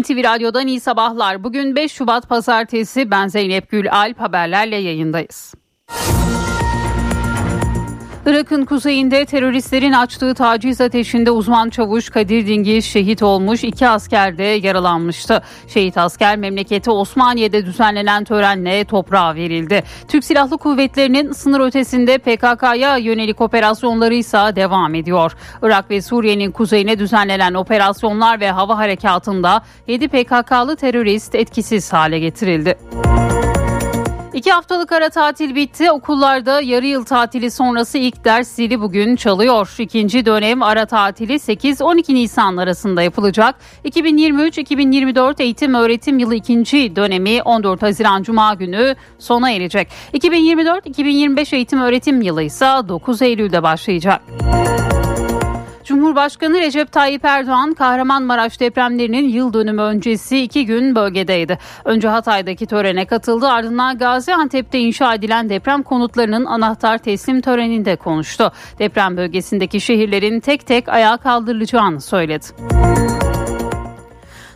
NTV Radyo'dan iyi sabahlar. Bugün 5 Şubat Pazartesi ben Zeynep Gül Alp haberlerle yayındayız. Irak'ın kuzeyinde teröristlerin açtığı taciz ateşinde uzman çavuş Kadir Dingiz şehit olmuş, iki asker de yaralanmıştı. Şehit asker memleketi Osmaniye'de düzenlenen törenle toprağa verildi. Türk Silahlı Kuvvetleri'nin sınır ötesinde PKK'ya yönelik operasyonları ise devam ediyor. Irak ve Suriye'nin kuzeyine düzenlenen operasyonlar ve hava harekatında 7 PKK'lı terörist etkisiz hale getirildi. İki haftalık ara tatil bitti. Okullarda yarı yıl tatili sonrası ilk ders zili bugün çalıyor. İkinci dönem ara tatili 8-12 Nisan arasında yapılacak. 2023-2024 eğitim öğretim yılı ikinci dönemi 14 Haziran Cuma günü sona erecek. 2024-2025 eğitim öğretim yılı ise 9 Eylül'de başlayacak. Cumhurbaşkanı Recep Tayyip Erdoğan Kahramanmaraş depremlerinin yıl dönümü öncesi iki gün bölgedeydi. Önce Hatay'daki törene katıldı ardından Gaziantep'te inşa edilen deprem konutlarının anahtar teslim töreninde konuştu. Deprem bölgesindeki şehirlerin tek tek ayağa kaldırılacağını söyledi.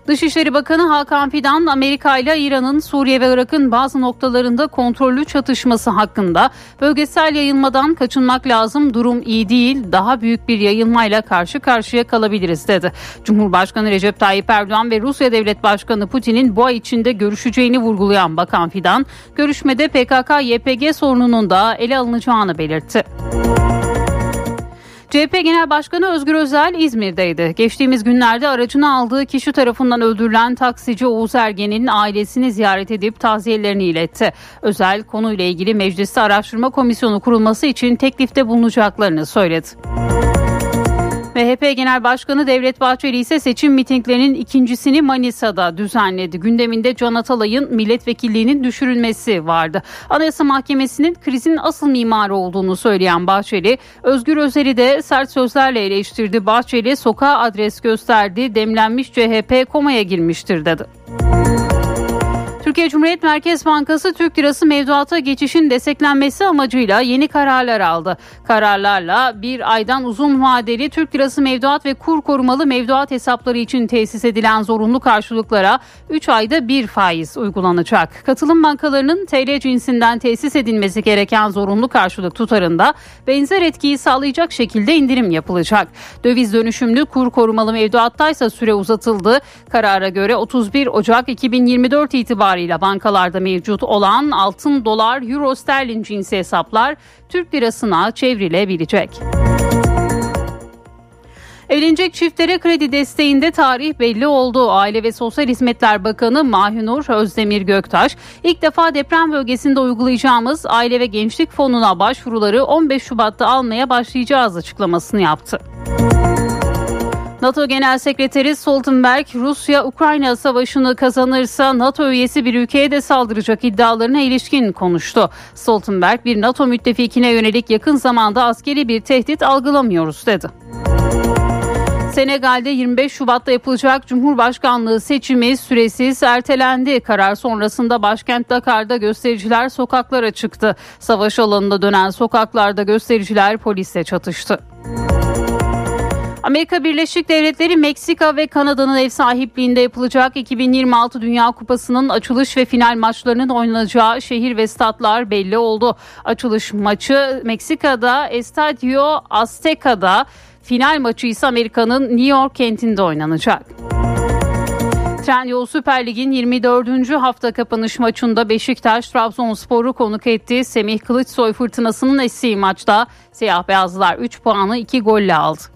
Dışişleri Bakanı Hakan Fidan Amerika ile İran'ın Suriye ve Irak'ın bazı noktalarında kontrollü çatışması hakkında bölgesel yayılmadan kaçınmak lazım durum iyi değil daha büyük bir yayılmayla karşı karşıya kalabiliriz dedi. Cumhurbaşkanı Recep Tayyip Erdoğan ve Rusya Devlet Başkanı Putin'in bu ay içinde görüşeceğini vurgulayan Bakan Fidan görüşmede PKK-YPG sorununun da ele alınacağını belirtti. CHP Genel Başkanı Özgür Özel İzmir'deydi. Geçtiğimiz günlerde aracını aldığı kişi tarafından öldürülen taksici Oğuz Ergen'in ailesini ziyaret edip taziyelerini iletti. Özel konuyla ilgili mecliste araştırma komisyonu kurulması için teklifte bulunacaklarını söyledi. MHP Genel Başkanı Devlet Bahçeli ise seçim mitinglerinin ikincisini Manisa'da düzenledi. Gündeminde Can Atalay'ın milletvekilliğinin düşürülmesi vardı. Anayasa Mahkemesi'nin krizin asıl mimarı olduğunu söyleyen Bahçeli, Özgür Özel'i de sert sözlerle eleştirdi. Bahçeli sokağa adres gösterdi, demlenmiş CHP komaya girmiştir dedi. Türkiye Cumhuriyet Merkez Bankası Türk Lirası mevduata geçişin desteklenmesi amacıyla yeni kararlar aldı. Kararlarla bir aydan uzun vadeli Türk Lirası mevduat ve kur korumalı mevduat hesapları için tesis edilen zorunlu karşılıklara 3 ayda bir faiz uygulanacak. Katılım bankalarının TL cinsinden tesis edilmesi gereken zorunlu karşılık tutarında benzer etkiyi sağlayacak şekilde indirim yapılacak. Döviz dönüşümlü kur korumalı mevduatta ise süre uzatıldı. Karara göre 31 Ocak 2024 itibariyle itibarıyla bankalarda mevcut olan altın, dolar, euro, sterlin cinsi hesaplar Türk lirasına çevrilebilecek. Evlenecek çiftlere kredi desteğinde tarih belli oldu. Aile ve Sosyal Hizmetler Bakanı Mahinur Özdemir Göktaş ilk defa deprem bölgesinde uygulayacağımız aile ve gençlik fonuna başvuruları 15 Şubat'ta almaya başlayacağız açıklamasını yaptı. NATO Genel Sekreteri Stoltenberg, Rusya-Ukrayna savaşını kazanırsa NATO üyesi bir ülkeye de saldıracak iddialarına ilişkin konuştu. Stoltenberg, bir NATO müttefikine yönelik yakın zamanda askeri bir tehdit algılamıyoruz dedi. Senegal'de 25 Şubat'ta yapılacak Cumhurbaşkanlığı seçimi süresiz ertelendi. Karar sonrasında başkent Dakar'da göstericiler sokaklara çıktı. Savaş alanında dönen sokaklarda göstericiler polisle çatıştı. Amerika Birleşik Devletleri, Meksika ve Kanada'nın ev sahipliğinde yapılacak 2026 Dünya Kupası'nın açılış ve final maçlarının oynanacağı şehir ve statlar belli oldu. Açılış maçı Meksika'da Estadio Azteca'da, final maçı ise Amerika'nın New York kentinde oynanacak. Trendyol Süper Lig'in 24. hafta kapanış maçında Beşiktaş Trabzonspor'u konuk etti. Semih Kılıçsoy fırtınasının estiği maçta siyah beyazlılar 3 puanı 2 golle aldı.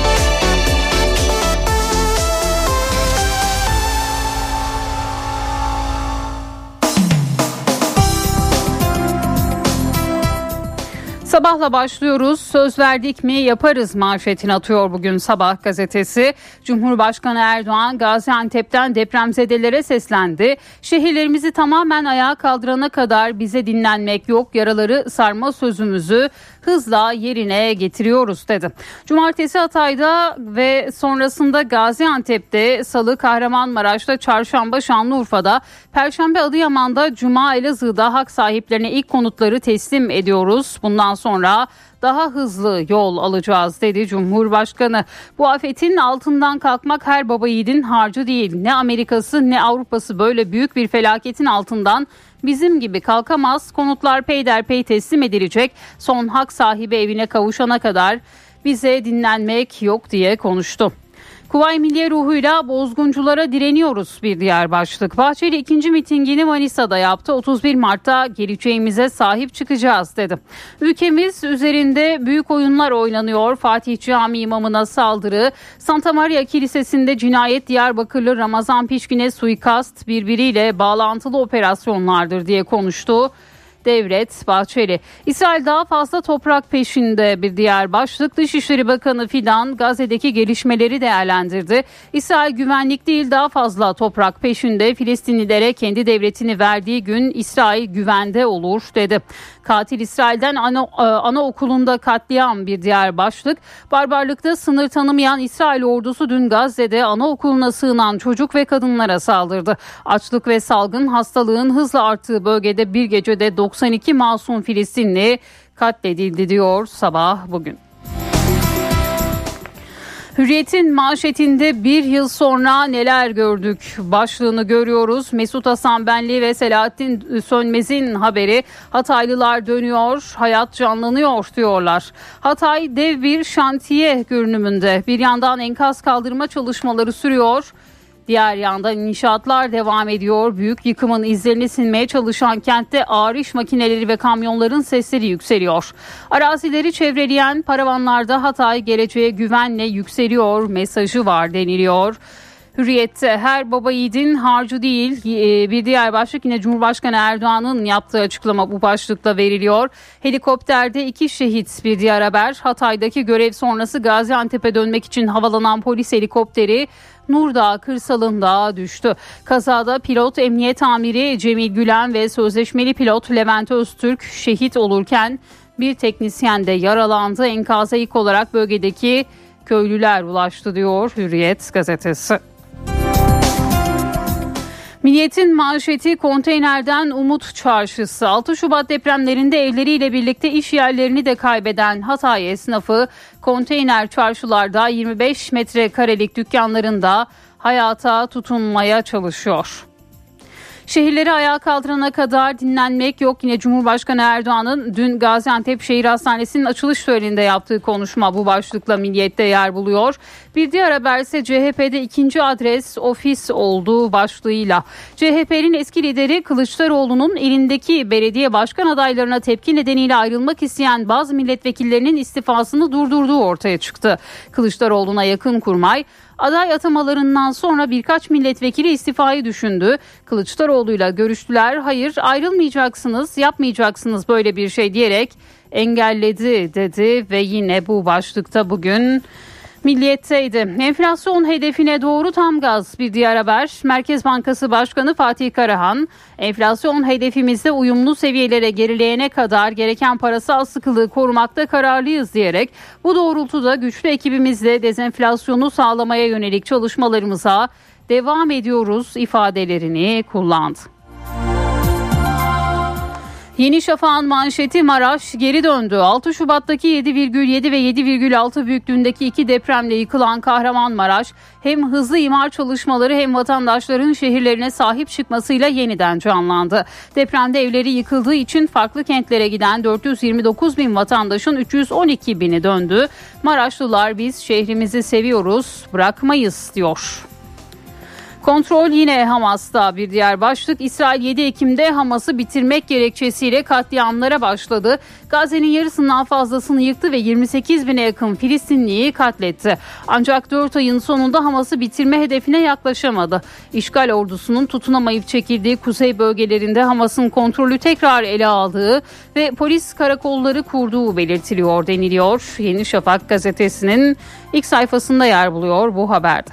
Sabahla başlıyoruz. Söz verdik mi yaparız manşetini atıyor bugün Sabah gazetesi. Cumhurbaşkanı Erdoğan Gaziantep'ten depremzedelere seslendi. Şehirlerimizi tamamen ayağa kaldırana kadar bize dinlenmek yok. Yaraları sarma sözümüzü hızla yerine getiriyoruz dedi. Cumartesi Hatay'da ve sonrasında Gaziantep'te, Salı Kahramanmaraş'ta, Çarşamba Şanlıurfa'da, Perşembe Adıyaman'da, Cuma Elazığ'da hak sahiplerine ilk konutları teslim ediyoruz. Bundan sonra daha hızlı yol alacağız dedi Cumhurbaşkanı. Bu afetin altından kalkmak her baba yiğidin harcı değil. Ne Amerika'sı ne Avrupa'sı böyle büyük bir felaketin altından bizim gibi kalkamaz. Konutlar peyderpey teslim edilecek. Son hak sahibi evine kavuşana kadar bize dinlenmek yok diye konuştu. Kuvay Milliye ruhuyla bozgunculara direniyoruz bir diğer başlık. Bahçeli ikinci mitingini Manisa'da yaptı. 31 Mart'ta geleceğimize sahip çıkacağız dedi. Ülkemiz üzerinde büyük oyunlar oynanıyor. Fatih Camii imamına saldırı, Santa Maria Kilisesi'nde cinayet Diyarbakırlı Ramazan Pişkin'e suikast birbiriyle bağlantılı operasyonlardır diye konuştu. Devlet Bahçeli. İsrail daha fazla toprak peşinde bir diğer başlık. Dışişleri Bakanı Fidan Gazze'deki gelişmeleri değerlendirdi. İsrail güvenlik değil daha fazla toprak peşinde. Filistinlilere kendi devletini verdiği gün İsrail güvende olur dedi. Katil İsrail'den ana, e, anaokulunda katliam bir diğer başlık. Barbarlıkta sınır tanımayan İsrail ordusu dün Gazze'de anaokuluna sığınan çocuk ve kadınlara saldırdı. Açlık ve salgın hastalığın hızla arttığı bölgede bir gecede 92 masum Filistinli katledildi diyor sabah bugün. Hürriyet'in manşetinde bir yıl sonra neler gördük başlığını görüyoruz. Mesut Hasan Benli ve Selahattin Sönmez'in haberi Hataylılar dönüyor, hayat canlanıyor diyorlar. Hatay dev bir şantiye görünümünde bir yandan enkaz kaldırma çalışmaları sürüyor. Diğer yandan inşaatlar devam ediyor. Büyük yıkımın izlerini silmeye çalışan kentte ağır iş makineleri ve kamyonların sesleri yükseliyor. Arazileri çevreleyen paravanlarda Hatay geleceğe güvenle yükseliyor mesajı var deniliyor. Hürriyette her baba yiğidin harcı değil e, bir diğer başlık yine Cumhurbaşkanı Erdoğan'ın yaptığı açıklama bu başlıkla veriliyor. Helikopterde iki şehit bir diğer haber Hatay'daki görev sonrası Gaziantep'e dönmek için havalanan polis helikopteri Nurdağ kırsalında düştü. Kazada pilot emniyet amiri Cemil Gülen ve sözleşmeli pilot Levent Öztürk şehit olurken bir teknisyen de yaralandı. Enkaza ilk olarak bölgedeki köylüler ulaştı diyor Hürriyet gazetesi. Milliyetin manşeti konteynerden Umut Çarşısı. 6 Şubat depremlerinde evleriyle birlikte iş yerlerini de kaybeden Hatay esnafı konteyner çarşılarda 25 metrekarelik dükkanlarında hayata tutunmaya çalışıyor. Şehirleri ayağa kaldırana kadar dinlenmek yok. Yine Cumhurbaşkanı Erdoğan'ın dün Gaziantep Şehir Hastanesi'nin açılış töreninde yaptığı konuşma bu başlıkla milliyette yer buluyor. Bir diğer haber ise CHP'de ikinci adres ofis olduğu başlığıyla. CHP'nin eski lideri Kılıçdaroğlu'nun elindeki belediye başkan adaylarına tepki nedeniyle ayrılmak isteyen bazı milletvekillerinin istifasını durdurduğu ortaya çıktı. Kılıçdaroğlu'na yakın kurmay Aday atamalarından sonra birkaç milletvekili istifayı düşündü. Kılıçdaroğlu'yla görüştüler. Hayır ayrılmayacaksınız, yapmayacaksınız böyle bir şey diyerek engelledi dedi ve yine bu başlıkta bugün Milliyet'teydi. Enflasyon hedefine doğru tam gaz bir diğer haber. Merkez Bankası Başkanı Fatih Karahan, enflasyon hedefimizde uyumlu seviyelere gerileyene kadar gereken parasal sıkılığı korumakta kararlıyız diyerek bu doğrultuda güçlü ekibimizle dezenflasyonu sağlamaya yönelik çalışmalarımıza devam ediyoruz ifadelerini kullandı. Yeni Şafak'ın manşeti Maraş geri döndü. 6 Şubat'taki 7,7 ve 7,6 büyüklüğündeki iki depremle yıkılan Kahramanmaraş hem hızlı imar çalışmaları hem vatandaşların şehirlerine sahip çıkmasıyla yeniden canlandı. Depremde evleri yıkıldığı için farklı kentlere giden 429 bin vatandaşın 312 bini döndü. Maraşlılar biz şehrimizi seviyoruz bırakmayız diyor. Kontrol yine Hamas'ta bir diğer başlık. İsrail 7 Ekim'de Hamas'ı bitirmek gerekçesiyle katliamlara başladı. Gazze'nin yarısından fazlasını yıktı ve 28 bine yakın Filistinliyi katletti. Ancak 4 ayın sonunda Hamas'ı bitirme hedefine yaklaşamadı. İşgal ordusunun tutunamayıp çekildiği kuzey bölgelerinde Hamas'ın kontrolü tekrar ele aldığı ve polis karakolları kurduğu belirtiliyor deniliyor. Yeni Şafak gazetesinin ilk sayfasında yer buluyor bu haberde.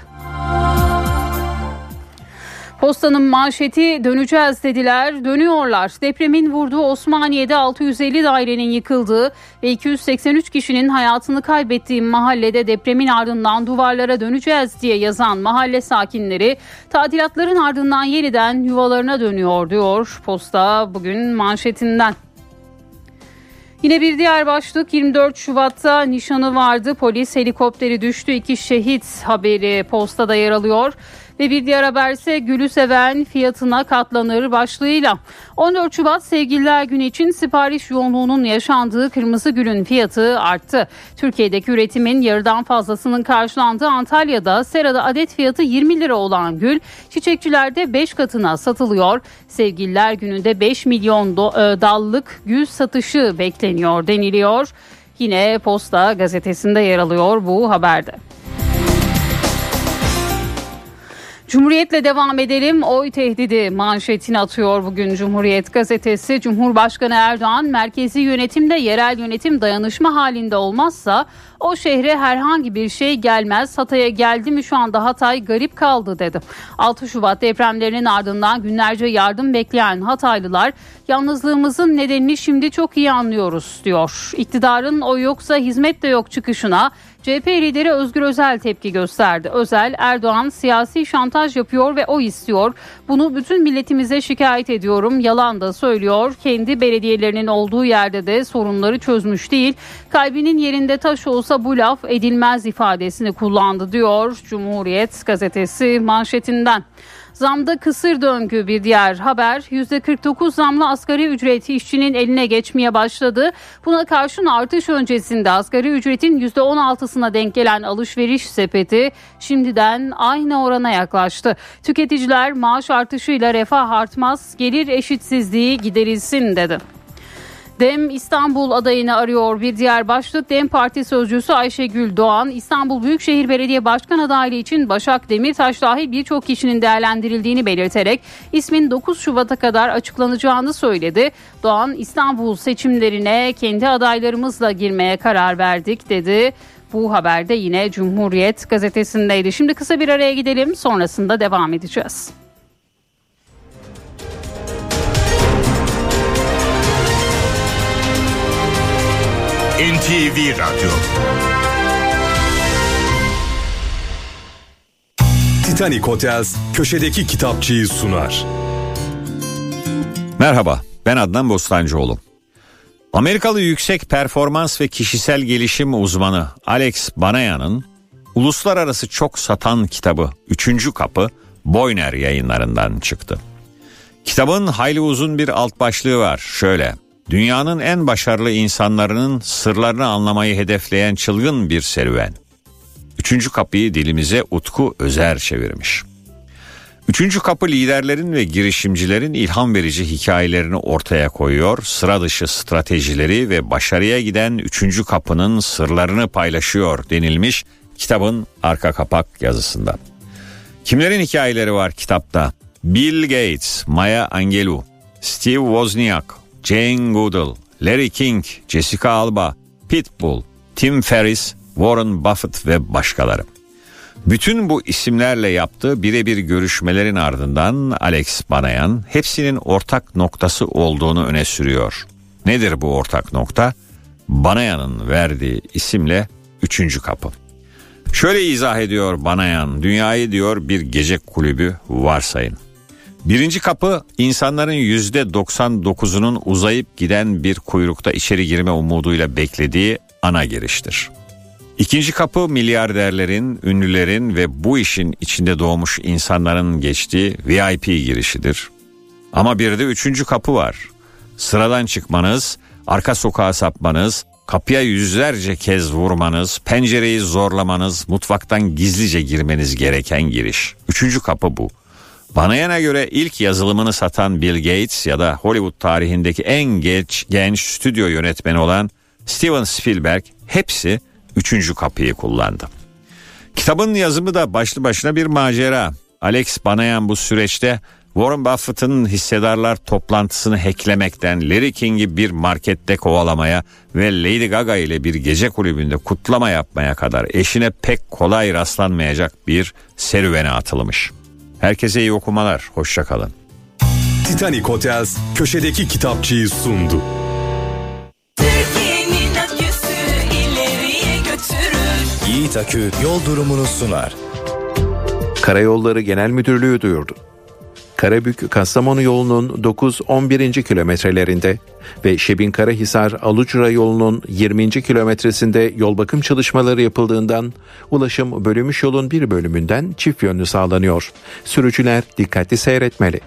Postanın manşeti döneceğiz dediler, dönüyorlar. Depremin vurduğu Osmaniye'de 650 dairenin yıkıldığı ve 283 kişinin hayatını kaybettiği mahallede depremin ardından duvarlara döneceğiz diye yazan mahalle sakinleri tadilatların ardından yeniden yuvalarına dönüyor diyor Posta bugün manşetinden. Yine bir diğer başlık 24 Şubat'ta nişanı vardı. Polis helikopteri düştü. iki şehit haberi postada yer alıyor. Ve bir diğer haber ise gülü seven fiyatına katlanır başlığıyla. 14 Şubat Sevgililer Günü için sipariş yoğunluğunun yaşandığı kırmızı gülün fiyatı arttı. Türkiye'deki üretimin yarıdan fazlasının karşılandığı Antalya'da serada adet fiyatı 20 lira olan gül çiçekçilerde 5 katına satılıyor. Sevgililer Günü'nde 5 milyon e, dallık gül satışı bekleniyor deniliyor. Yine Posta gazetesinde yer alıyor bu haberde. Cumhuriyetle devam edelim. Oy tehdidi manşetini atıyor bugün Cumhuriyet gazetesi. Cumhurbaşkanı Erdoğan merkezi yönetimde yerel yönetim dayanışma halinde olmazsa o şehre herhangi bir şey gelmez. Hatay'a geldi mi şu anda Hatay garip kaldı dedi. 6 Şubat depremlerinin ardından günlerce yardım bekleyen Hataylılar yalnızlığımızın nedenini şimdi çok iyi anlıyoruz diyor. İktidarın o yoksa hizmet de yok çıkışına CHP lideri Özgür Özel tepki gösterdi. Özel Erdoğan siyasi şantaj yapıyor ve o istiyor. Bunu bütün milletimize şikayet ediyorum. Yalan da söylüyor. Kendi belediyelerinin olduğu yerde de sorunları çözmüş değil. Kalbinin yerinde taş olsa bu laf edilmez ifadesini kullandı diyor Cumhuriyet gazetesi manşetinden. Zamda kısır döngü bir diğer haber. %49 zamlı asgari ücret işçinin eline geçmeye başladı. Buna karşın artış öncesinde asgari ücretin %16'sına denk gelen alışveriş sepeti şimdiden aynı orana yaklaştı. Tüketiciler maaş artışıyla refah artmaz, gelir eşitsizliği giderilsin dedi. Dem İstanbul adayını arıyor bir diğer başlık. Dem Parti sözcüsü Ayşegül Doğan İstanbul Büyükşehir Belediye Başkan adaylığı için Başak Demirtaş dahil birçok kişinin değerlendirildiğini belirterek ismin 9 Şubat'a kadar açıklanacağını söyledi. Doğan İstanbul seçimlerine kendi adaylarımızla girmeye karar verdik dedi. Bu haberde yine Cumhuriyet gazetesindeydi. Şimdi kısa bir araya gidelim sonrasında devam edeceğiz. NTV Radyo Titanic Hotels köşedeki kitapçıyı sunar. Merhaba, ben Adnan Bostancıoğlu. Amerikalı yüksek performans ve kişisel gelişim uzmanı Alex Banayan'ın uluslararası çok satan kitabı Üçüncü Kapı Boyner yayınlarından çıktı. Kitabın hayli uzun bir alt başlığı var. Şöyle, dünyanın en başarılı insanlarının sırlarını anlamayı hedefleyen çılgın bir serüven. Üçüncü kapıyı dilimize Utku Özer çevirmiş. Üçüncü kapı liderlerin ve girişimcilerin ilham verici hikayelerini ortaya koyuyor, sıra dışı stratejileri ve başarıya giden üçüncü kapının sırlarını paylaşıyor denilmiş kitabın arka kapak yazısında. Kimlerin hikayeleri var kitapta? Bill Gates, Maya Angelou, Steve Wozniak, Jane Goodall, Larry King, Jessica Alba, Pitbull, Tim Ferriss, Warren Buffett ve başkaları. Bütün bu isimlerle yaptığı birebir görüşmelerin ardından Alex Banayan hepsinin ortak noktası olduğunu öne sürüyor. Nedir bu ortak nokta? Banayan'ın verdiği isimle üçüncü kapı. Şöyle izah ediyor Banayan, dünyayı diyor bir gece kulübü varsayın. Birinci kapı insanların yüzde 99'unun uzayıp giden bir kuyrukta içeri girme umuduyla beklediği ana giriştir. İkinci kapı milyarderlerin, ünlülerin ve bu işin içinde doğmuş insanların geçtiği VIP girişidir. Ama bir de üçüncü kapı var. Sıradan çıkmanız, arka sokağa sapmanız, kapıya yüzlerce kez vurmanız, pencereyi zorlamanız, mutfaktan gizlice girmeniz gereken giriş. Üçüncü kapı bu. Banayana göre ilk yazılımını satan Bill Gates ya da Hollywood tarihindeki en genç, genç stüdyo yönetmeni olan Steven Spielberg hepsi üçüncü kapıyı kullandı. Kitabın yazımı da başlı başına bir macera. Alex Banayan bu süreçte Warren Buffett'ın hissedarlar toplantısını hacklemekten Larry King'i bir markette kovalamaya ve Lady Gaga ile bir gece kulübünde kutlama yapmaya kadar eşine pek kolay rastlanmayacak bir serüvene atılmış. Herkese iyi okumalar. Hoşçakalın. Titanic Hotels köşedeki kitapçıyı sundu. Yiğit Akü yol durumunu sunar. Karayolları Genel Müdürlüğü duyurdu. Karabük Kastamonu yolunun 9-11. kilometrelerinde ve Şebin Karahisar Alucra yolunun 20. kilometresinde yol bakım çalışmaları yapıldığından ulaşım bölünmüş yolun bir bölümünden çift yönlü sağlanıyor. Sürücüler dikkatli seyretmeli.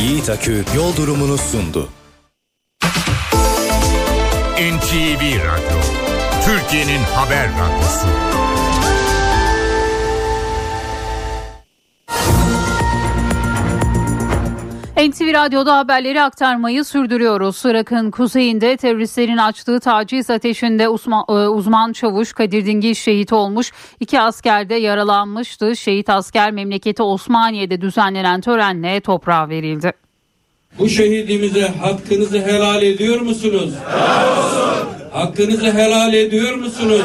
Yiğit Akü yol durumunu sundu. NTV Radyo, Türkiye'nin haber radyosu. NTV Radyo'da haberleri aktarmayı sürdürüyoruz. Irak'ın kuzeyinde teröristlerin açtığı taciz ateşinde uzman, e, uzman çavuş Kadir Dingil şehit olmuş. İki asker de yaralanmıştı. Şehit asker memleketi Osmaniye'de düzenlenen törenle toprağa verildi. Bu şehidimize hakkınızı helal ediyor musunuz? Hakkınızı helal ediyor musunuz?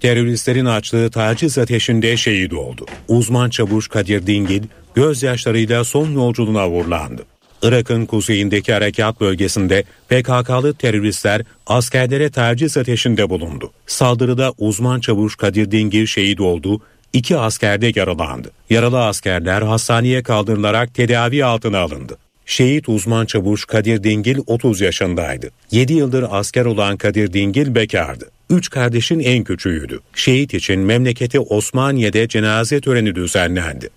Teröristlerin açtığı taciz ateşinde şehit oldu. Uzman çavuş Kadir Dingil gözyaşlarıyla son yolculuğuna uğurlandı. Irak'ın kuzeyindeki harekat bölgesinde PKK'lı teröristler askerlere taciz ateşinde bulundu. Saldırıda uzman çavuş Kadir Dingil şehit oldu, iki asker de yaralandı. Yaralı askerler hastaneye kaldırılarak tedavi altına alındı. Şehit uzman çavuş Kadir Dingil 30 yaşındaydı. 7 yıldır asker olan Kadir Dingil bekardı. Üç kardeşin en küçüğüydü. Şehit için memleketi Osmaniye'de cenaze töreni düzenlendi.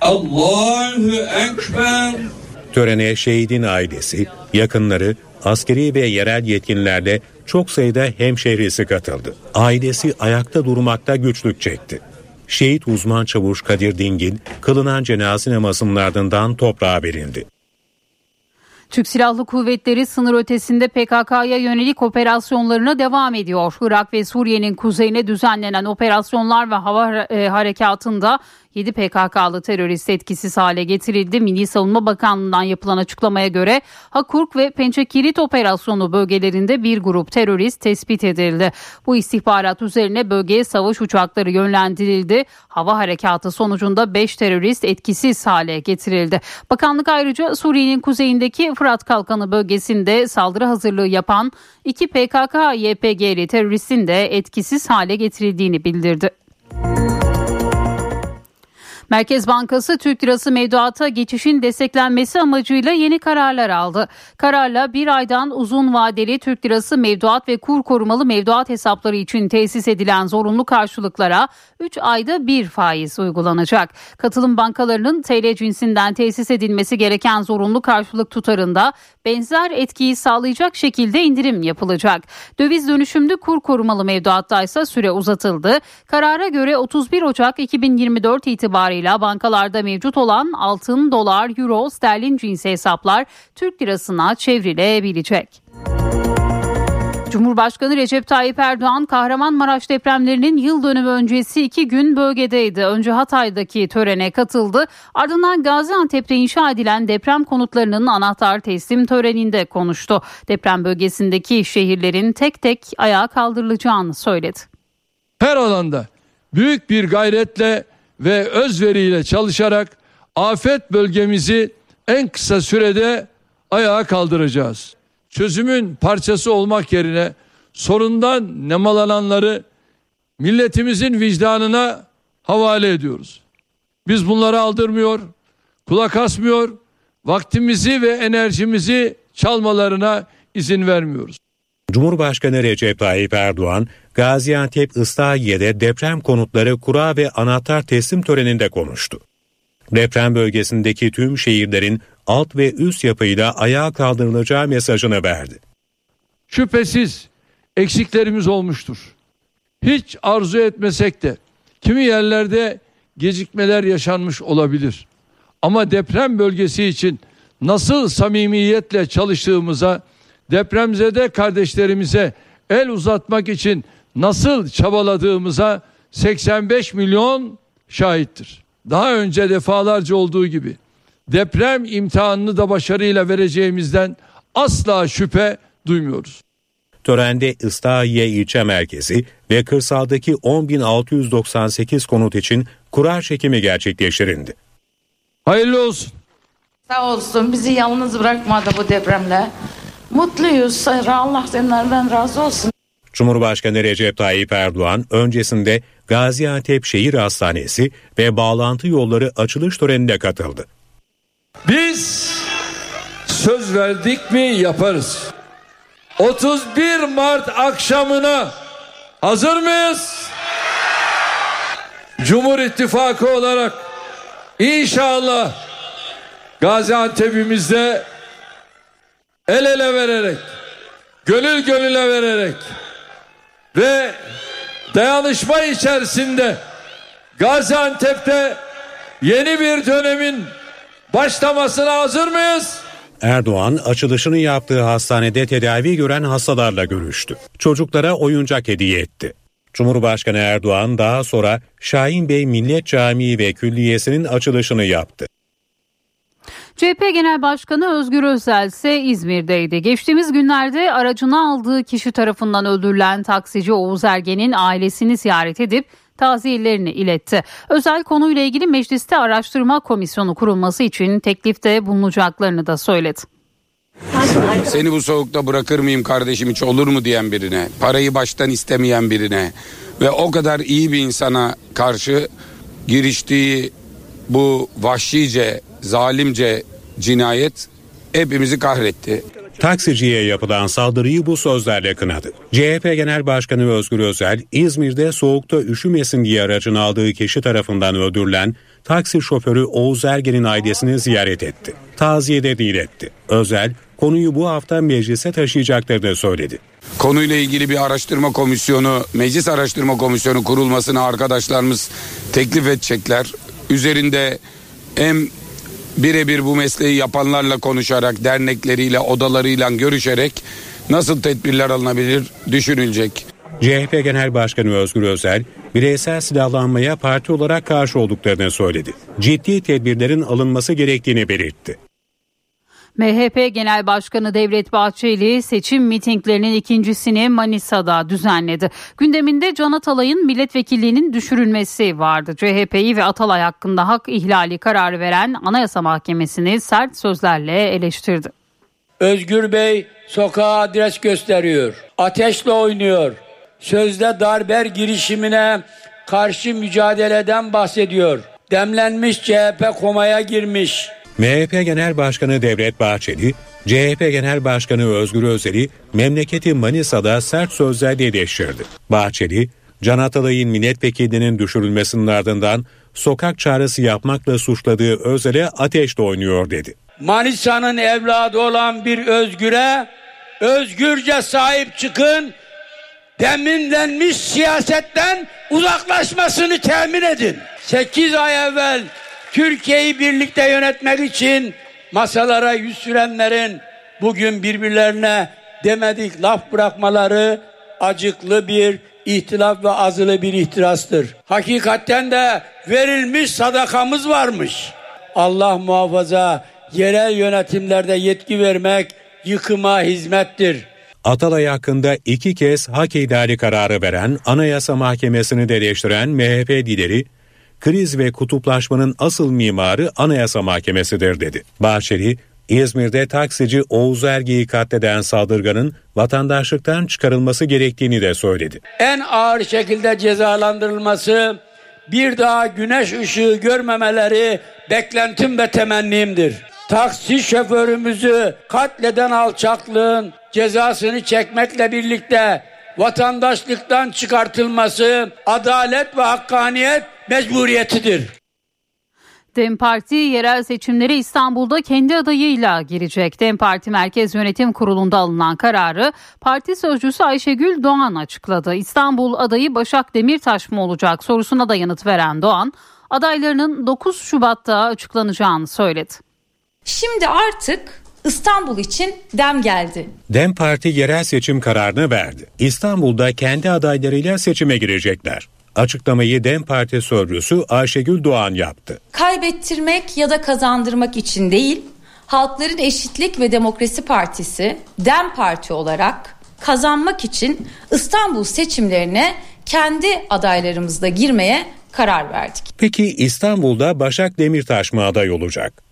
Allahu Ekber. Törene şehidin ailesi, yakınları, askeri ve yerel yetkililerle çok sayıda hemşehrisi katıldı. Ailesi ayakta durmakta güçlük çekti. Şehit uzman çavuş Kadir Dingil kılınan cenaze namazının ardından toprağa verildi. Türk Silahlı Kuvvetleri sınır ötesinde PKK'ya yönelik operasyonlarına devam ediyor. Irak ve Suriye'nin kuzeyine düzenlenen operasyonlar ve hava e, harekatında 7 PKK'lı terörist etkisiz hale getirildi. Milli Savunma Bakanlığı'ndan yapılan açıklamaya göre Hakurk ve Pençekilit operasyonu bölgelerinde bir grup terörist tespit edildi. Bu istihbarat üzerine bölgeye savaş uçakları yönlendirildi. Hava harekatı sonucunda 5 terörist etkisiz hale getirildi. Bakanlık ayrıca Suriye'nin kuzeyindeki Fırat Kalkanı bölgesinde saldırı hazırlığı yapan 2 PKK-YPG'li teröristin de etkisiz hale getirildiğini bildirdi. Merkez Bankası Türk Lirası mevduata geçişin desteklenmesi amacıyla yeni kararlar aldı. Kararla bir aydan uzun vadeli Türk Lirası mevduat ve kur korumalı mevduat hesapları için tesis edilen zorunlu karşılıklara 3 ayda bir faiz uygulanacak. Katılım bankalarının TL cinsinden tesis edilmesi gereken zorunlu karşılık tutarında benzer etkiyi sağlayacak şekilde indirim yapılacak. Döviz dönüşümlü kur korumalı mevduatta ise süre uzatıldı. Karara göre 31 Ocak 2024 itibariyle bankalarda mevcut olan altın, dolar, euro, sterlin cinsi hesaplar Türk lirasına çevrilebilecek. Cumhurbaşkanı Recep Tayyip Erdoğan Kahramanmaraş depremlerinin yıl dönümü öncesi iki gün bölgedeydi. Önce Hatay'daki törene katıldı. Ardından Gaziantep'te inşa edilen deprem konutlarının anahtar teslim töreninde konuştu. Deprem bölgesindeki şehirlerin tek tek ayağa kaldırılacağını söyledi. Her alanda büyük bir gayretle ve özveriyle çalışarak afet bölgemizi en kısa sürede ayağa kaldıracağız. Çözümün parçası olmak yerine sorundan nemalananları milletimizin vicdanına havale ediyoruz. Biz bunları aldırmıyor, kulak asmıyor, vaktimizi ve enerjimizi çalmalarına izin vermiyoruz. Cumhurbaşkanı Recep Tayyip Erdoğan, Gaziantep Islahiye'de deprem konutları kura ve anahtar teslim töreninde konuştu. Deprem bölgesindeki tüm şehirlerin alt ve üst yapıyla ayağa kaldırılacağı mesajını verdi. Şüphesiz eksiklerimiz olmuştur. Hiç arzu etmesek de kimi yerlerde gecikmeler yaşanmış olabilir. Ama deprem bölgesi için nasıl samimiyetle çalıştığımıza, depremzede kardeşlerimize el uzatmak için nasıl çabaladığımıza 85 milyon şahittir. Daha önce defalarca olduğu gibi deprem imtihanını da başarıyla vereceğimizden asla şüphe duymuyoruz. Törende Islahiye ilçe merkezi ve kırsaldaki 10.698 konut için kura çekimi gerçekleştirildi. Hayırlı olsun. Sağ olsun bizi yalnız bırakmadı bu depremle. Mutluyuz. Allah senden razı olsun. Cumhurbaşkanı Recep Tayyip Erdoğan öncesinde Gaziantep Şehir Hastanesi ve bağlantı yolları açılış törenine katıldı. Biz söz verdik mi yaparız. 31 Mart akşamına hazır mıyız? Cumhur İttifakı olarak inşallah Gaziantep'imizde el ele vererek, gönül gönüle vererek ve dayanışma içerisinde Gaziantep'te yeni bir dönemin başlamasına hazır mıyız? Erdoğan açılışını yaptığı hastanede tedavi gören hastalarla görüştü. Çocuklara oyuncak hediye etti. Cumhurbaşkanı Erdoğan daha sonra Şahin Bey Millet Camii ve Külliyesi'nin açılışını yaptı. CHP Genel Başkanı Özgür Özel ise İzmir'deydi. Geçtiğimiz günlerde aracını aldığı kişi tarafından öldürülen taksici Oğuz Ergen'in ailesini ziyaret edip taziyelerini iletti. Özel konuyla ilgili mecliste araştırma komisyonu kurulması için teklifte bulunacaklarını da söyledi. Seni bu soğukta bırakır mıyım kardeşim hiç olur mu diyen birine, parayı baştan istemeyen birine ve o kadar iyi bir insana karşı giriştiği bu vahşice, zalimce cinayet hepimizi kahretti. Taksiciye yapılan saldırıyı bu sözlerle kınadı. CHP Genel Başkanı Özgür Özel, İzmir'de soğukta üşümesin diye aracını aldığı kişi tarafından öldürülen taksi şoförü Oğuz Ergen'in ailesini ziyaret etti. Taziyede diletti. Özel, konuyu bu hafta meclise taşıyacaklarını söyledi. Konuyla ilgili bir araştırma komisyonu, meclis araştırma komisyonu kurulmasını arkadaşlarımız teklif edecekler. Üzerinde hem birebir bu mesleği yapanlarla konuşarak, dernekleriyle, odalarıyla görüşerek nasıl tedbirler alınabilir düşünülecek. CHP Genel Başkanı Özgür Özel, bireysel silahlanmaya parti olarak karşı olduklarını söyledi. Ciddi tedbirlerin alınması gerektiğini belirtti. MHP Genel Başkanı Devlet Bahçeli seçim mitinglerinin ikincisini Manisa'da düzenledi. Gündeminde Can Atalay'ın milletvekilliğinin düşürülmesi vardı. CHP'yi ve Atalay hakkında hak ihlali kararı veren Anayasa Mahkemesi'ni sert sözlerle eleştirdi. Özgür Bey sokağa adres gösteriyor. Ateşle oynuyor. Sözde darber girişimine karşı mücadeleden bahsediyor. Demlenmiş CHP komaya girmiş. MHP Genel Başkanı Devlet Bahçeli, CHP Genel Başkanı Özgür Özel'i memleketi Manisa'da sert sözlerle eleştirdi. Bahçeli, Can Atalay'ın milletvekilinin düşürülmesinin ardından sokak çağrısı yapmakla suçladığı Özel'e ateşle oynuyor dedi. Manisa'nın evladı olan bir özgüre özgürce sahip çıkın. Deminlenmiş siyasetten uzaklaşmasını temin edin. 8 ay evvel Türkiye'yi birlikte yönetmek için masalara yüz sürenlerin bugün birbirlerine demedik laf bırakmaları acıklı bir ihtilaf ve azılı bir ihtirastır. Hakikatten de verilmiş sadakamız varmış. Allah muhafaza yerel yönetimlerde yetki vermek yıkıma hizmettir. Atalay hakkında iki kez hak ihlali kararı veren Anayasa Mahkemesi'ni de MHP lideri kriz ve kutuplaşmanın asıl mimarı Anayasa Mahkemesi'dir dedi. Bahçeli, İzmir'de taksici Oğuz Ergi'yi katleden saldırganın vatandaşlıktan çıkarılması gerektiğini de söyledi. En ağır şekilde cezalandırılması, bir daha güneş ışığı görmemeleri beklentim ve temennimdir. Taksi şoförümüzü katleden alçaklığın cezasını çekmekle birlikte vatandaşlıktan çıkartılması adalet ve hakkaniyet mecburiyetidir. DEM Parti yerel seçimlere İstanbul'da kendi adayıyla girecek. DEM Parti Merkez Yönetim Kurulu'nda alınan kararı parti sözcüsü Ayşegül Doğan açıkladı. İstanbul adayı Başak Demirtaş mı olacak sorusuna da yanıt veren Doğan, adaylarının 9 Şubat'ta açıklanacağını söyledi. Şimdi artık İstanbul için dem geldi. DEM Parti yerel seçim kararını verdi. İstanbul'da kendi adaylarıyla seçime girecekler. Açıklamayı DEM Parti sözcüsü Ayşegül Doğan yaptı. Kaybettirmek ya da kazandırmak için değil, Halkların Eşitlik ve Demokrasi Partisi, DEM Parti olarak kazanmak için İstanbul seçimlerine kendi adaylarımızla girmeye karar verdik. Peki İstanbul'da Başak Demirtaş mı aday olacak?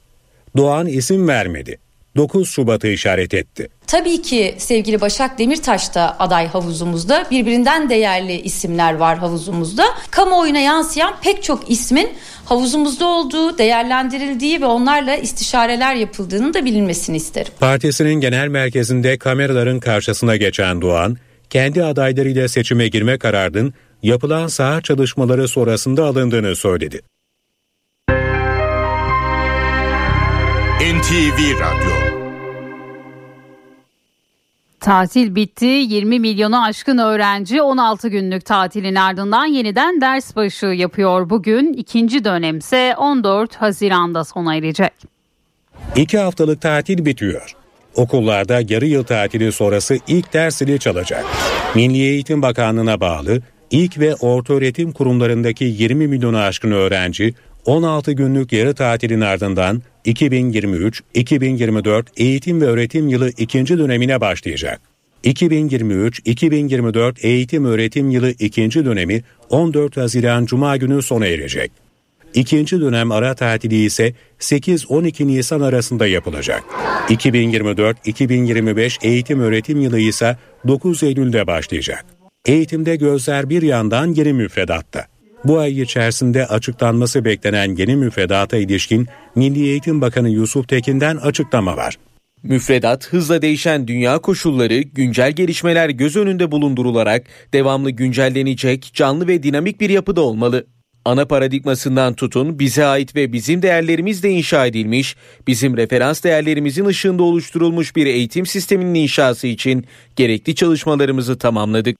Doğan isim vermedi. 9 Şubat'ı işaret etti. Tabii ki sevgili Başak Demirtaş da aday havuzumuzda. Birbirinden değerli isimler var havuzumuzda. Kamuoyuna yansıyan pek çok ismin havuzumuzda olduğu, değerlendirildiği ve onlarla istişareler yapıldığını da bilinmesini isterim. Partisinin genel merkezinde kameraların karşısına geçen Doğan, kendi adaylarıyla seçime girme kararının yapılan saha çalışmaları sonrasında alındığını söyledi. NTV Radyo Tatil bitti. 20 milyonu aşkın öğrenci 16 günlük tatilin ardından yeniden ders başı yapıyor bugün. İkinci dönemse 14 Haziran'da sona erecek. İki haftalık tatil bitiyor. Okullarda yarı yıl tatili sonrası ilk ders zili çalacak. Milli Eğitim Bakanlığı'na bağlı ilk ve orta öğretim kurumlarındaki 20 milyonu aşkın öğrenci 16 günlük yarı tatilin ardından 2023-2024 eğitim ve öğretim yılı ikinci dönemine başlayacak. 2023-2024 eğitim öğretim yılı ikinci dönemi 14 Haziran Cuma günü sona erecek. İkinci dönem ara tatili ise 8-12 Nisan arasında yapılacak. 2024-2025 eğitim öğretim yılı ise 9 Eylül'de başlayacak. Eğitimde gözler bir yandan yeni müfredatta. Bu ay içerisinde açıklanması beklenen yeni müfredata ilişkin Milli Eğitim Bakanı Yusuf Tekin'den açıklama var. Müfredat hızla değişen dünya koşulları, güncel gelişmeler göz önünde bulundurularak devamlı güncellenecek, canlı ve dinamik bir yapıda olmalı. Ana paradigmasından tutun bize ait ve bizim değerlerimizle inşa edilmiş, bizim referans değerlerimizin ışığında oluşturulmuş bir eğitim sisteminin inşası için gerekli çalışmalarımızı tamamladık.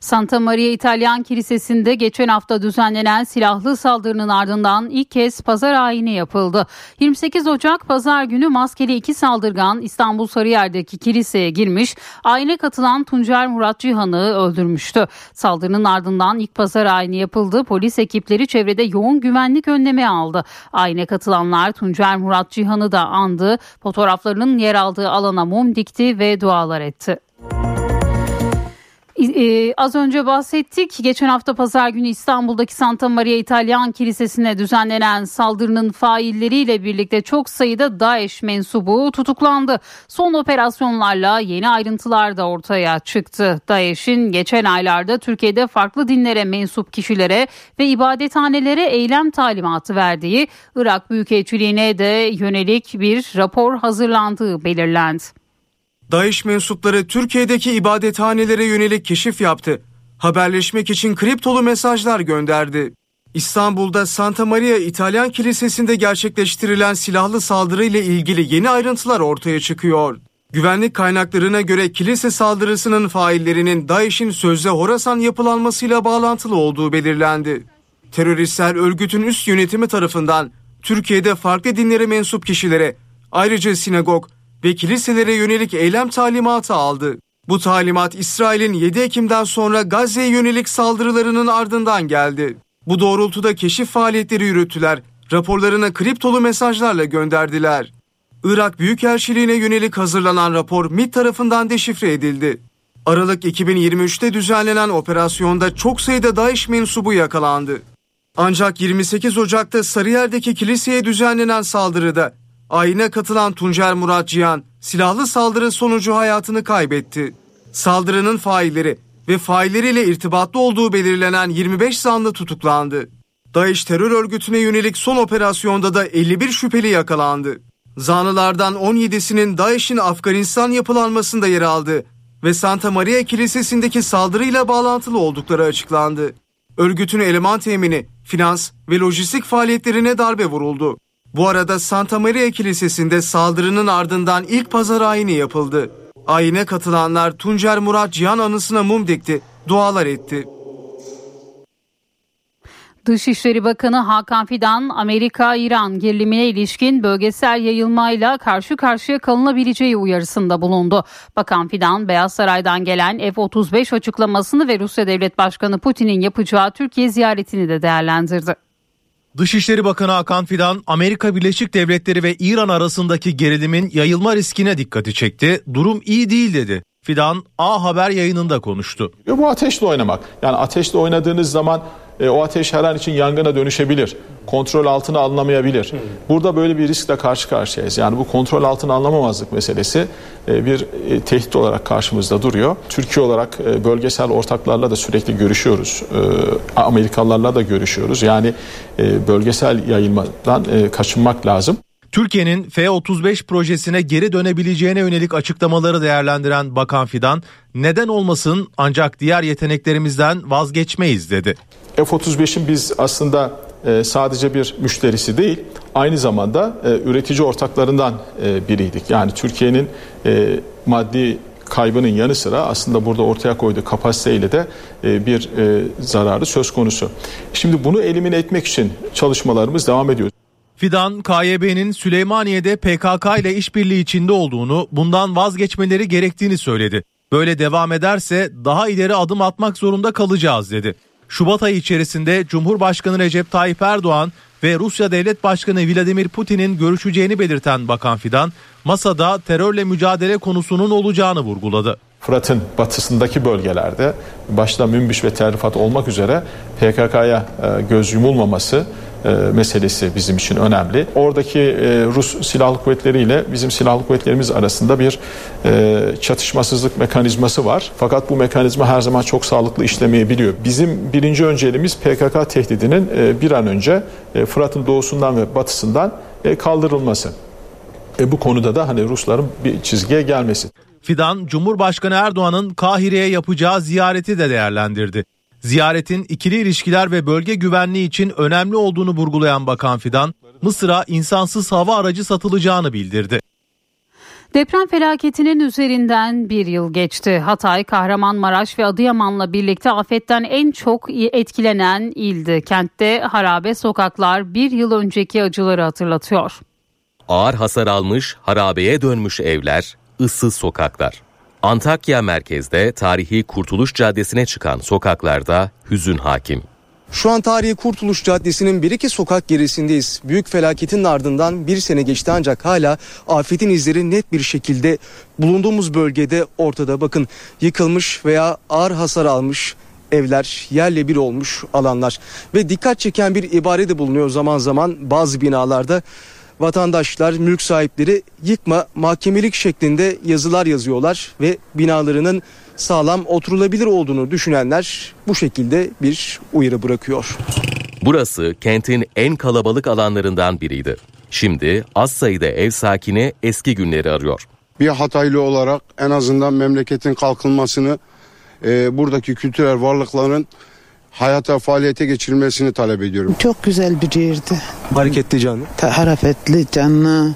Santa Maria İtalyan Kilisesi'nde geçen hafta düzenlenen silahlı saldırının ardından ilk kez pazar ayini yapıldı. 28 Ocak pazar günü maskeli iki saldırgan İstanbul Sarıyer'deki kiliseye girmiş, ayine katılan Tuncer Murat Cihan'ı öldürmüştü. Saldırının ardından ilk pazar ayini yapıldı. Polis ekipleri çevrede yoğun güvenlik önlemi aldı. Ayine katılanlar Tuncer Murat Cihan'ı da andı. Fotoğraflarının yer aldığı alana mum dikti ve dualar etti. Ee, az önce bahsettik. Geçen hafta pazar günü İstanbul'daki Santa Maria İtalyan Kilisesi'ne düzenlenen saldırının failleriyle birlikte çok sayıda DAEŞ mensubu tutuklandı. Son operasyonlarla yeni ayrıntılar da ortaya çıktı. DAEŞ'in geçen aylarda Türkiye'de farklı dinlere mensup kişilere ve ibadethanelere eylem talimatı verdiği Irak Büyükelçiliğine de yönelik bir rapor hazırlandığı belirlendi. DAEŞ mensupları Türkiye'deki ibadethanelere yönelik keşif yaptı. Haberleşmek için kriptolu mesajlar gönderdi. İstanbul'da Santa Maria İtalyan Kilisesi'nde gerçekleştirilen silahlı saldırı ile ilgili yeni ayrıntılar ortaya çıkıyor. Güvenlik kaynaklarına göre kilise saldırısının faillerinin DAEŞ'in sözde Horasan yapılanmasıyla bağlantılı olduğu belirlendi. Teröristler örgütün üst yönetimi tarafından Türkiye'de farklı dinlere mensup kişilere ayrıca sinagog, ve kiliselere yönelik eylem talimatı aldı. Bu talimat İsrail'in 7 Ekim'den sonra Gazze'ye yönelik saldırılarının ardından geldi. Bu doğrultuda keşif faaliyetleri yürüttüler, raporlarına kriptolu mesajlarla gönderdiler. Irak Büyükelçiliğine yönelik hazırlanan rapor MİT tarafından deşifre edildi. Aralık 2023'te düzenlenen operasyonda çok sayıda DAEŞ mensubu yakalandı. Ancak 28 Ocak'ta Sarıyer'deki kiliseye düzenlenen saldırıda ayine katılan Tuncer Murat Cihan silahlı saldırı sonucu hayatını kaybetti. Saldırının failleri ve failleriyle irtibatlı olduğu belirlenen 25 zanlı tutuklandı. DAEŞ terör örgütüne yönelik son operasyonda da 51 şüpheli yakalandı. Zanlılardan 17'sinin DAEŞ'in Afganistan yapılanmasında yer aldı ve Santa Maria Kilisesi'ndeki saldırıyla bağlantılı oldukları açıklandı. Örgütün eleman temini, finans ve lojistik faaliyetlerine darbe vuruldu. Bu arada Santa Maria Kilisesi'nde saldırının ardından ilk pazar ayini yapıldı. Ayine katılanlar Tuncer Murat Cihan anısına mum dikti, dualar etti. Dışişleri Bakanı Hakan Fidan, Amerika-İran gerilimine ilişkin bölgesel yayılmayla karşı karşıya kalınabileceği uyarısında bulundu. Bakan Fidan, Beyaz Saray'dan gelen F-35 açıklamasını ve Rusya Devlet Başkanı Putin'in yapacağı Türkiye ziyaretini de değerlendirdi. Dışişleri Bakanı Hakan Fidan, Amerika Birleşik Devletleri ve İran arasındaki gerilimin yayılma riskine dikkati çekti. Durum iyi değil dedi. Fidan A Haber yayınında konuştu. Bu ateşle oynamak. Yani ateşle oynadığınız zaman e, o ateş her an için yangına dönüşebilir. Kontrol altına alınamayabilir. Burada böyle bir riskle karşı karşıyayız. Yani bu kontrol altına alınamamazlık meselesi e, bir e, tehdit olarak karşımızda duruyor. Türkiye olarak e, bölgesel ortaklarla da sürekli görüşüyoruz. E, Amerikalılarla da görüşüyoruz. Yani e, bölgesel yayılmadan e, kaçınmak lazım. Türkiye'nin F-35 projesine geri dönebileceğine yönelik açıklamaları değerlendiren Bakan Fidan, neden olmasın ancak diğer yeteneklerimizden vazgeçmeyiz dedi. F-35'in biz aslında e, sadece bir müşterisi değil, aynı zamanda e, üretici ortaklarından e, biriydik. Yani Türkiye'nin maddi kaybının yanı sıra aslında burada ortaya koyduğu kapasiteyle de bir zararı söz konusu. Şimdi bunu elimine etmek için çalışmalarımız devam ediyor. Fidan, KYB'nin Süleymaniye'de PKK ile işbirliği içinde olduğunu, bundan vazgeçmeleri gerektiğini söyledi. Böyle devam ederse daha ileri adım atmak zorunda kalacağız dedi. Şubat ayı içerisinde Cumhurbaşkanı Recep Tayyip Erdoğan ve Rusya Devlet Başkanı Vladimir Putin'in görüşeceğini belirten Bakan Fidan, masada terörle mücadele konusunun olacağını vurguladı. Fırat'ın batısındaki bölgelerde başta Münbiş ve Terrifat olmak üzere PKK'ya e, göz yumulmaması e, meselesi bizim için önemli. Oradaki e, Rus silahlı kuvvetleriyle bizim silahlı kuvvetlerimiz arasında bir çatışmasızlık mekanizması var. Fakat bu mekanizma her zaman çok sağlıklı işlemeyebiliyor. Bizim birinci önceliğimiz PKK tehdidinin bir an önce Fırat'ın doğusundan ve batısından kaldırılması. E bu konuda da hani Rusların bir çizgiye gelmesi. Fidan, Cumhurbaşkanı Erdoğan'ın Kahire'ye yapacağı ziyareti de değerlendirdi. Ziyaretin ikili ilişkiler ve bölge güvenliği için önemli olduğunu vurgulayan Bakan Fidan, Mısır'a insansız hava aracı satılacağını bildirdi. Deprem felaketinin üzerinden bir yıl geçti. Hatay, Kahramanmaraş ve Adıyaman'la birlikte afetten en çok etkilenen ildi. Kentte harabe sokaklar bir yıl önceki acıları hatırlatıyor. Ağır hasar almış, harabeye dönmüş evler, ıssız sokaklar. Antakya merkezde tarihi Kurtuluş Caddesi'ne çıkan sokaklarda hüzün hakim. Şu an tarihi Kurtuluş Caddesi'nin bir iki sokak gerisindeyiz. Büyük felaketin ardından bir sene geçti ancak hala afetin izleri net bir şekilde bulunduğumuz bölgede ortada. Bakın yıkılmış veya ağır hasar almış evler, yerle bir olmuş alanlar ve dikkat çeken bir ibare de bulunuyor zaman zaman bazı binalarda vatandaşlar, mülk sahipleri yıkma mahkemelik şeklinde yazılar yazıyorlar ve binalarının sağlam oturulabilir olduğunu düşünenler bu şekilde bir uyarı bırakıyor. Burası kentin en kalabalık alanlarından biriydi. Şimdi az sayıda ev sakini eski günleri arıyor. Bir Hataylı olarak en azından memleketin kalkınmasını, e, buradaki kültürel varlıkların hayata faaliyete geçirilmesini talep ediyorum. Çok güzel bir yerdi. Hareketli canlı. Ta- hareketli canlı.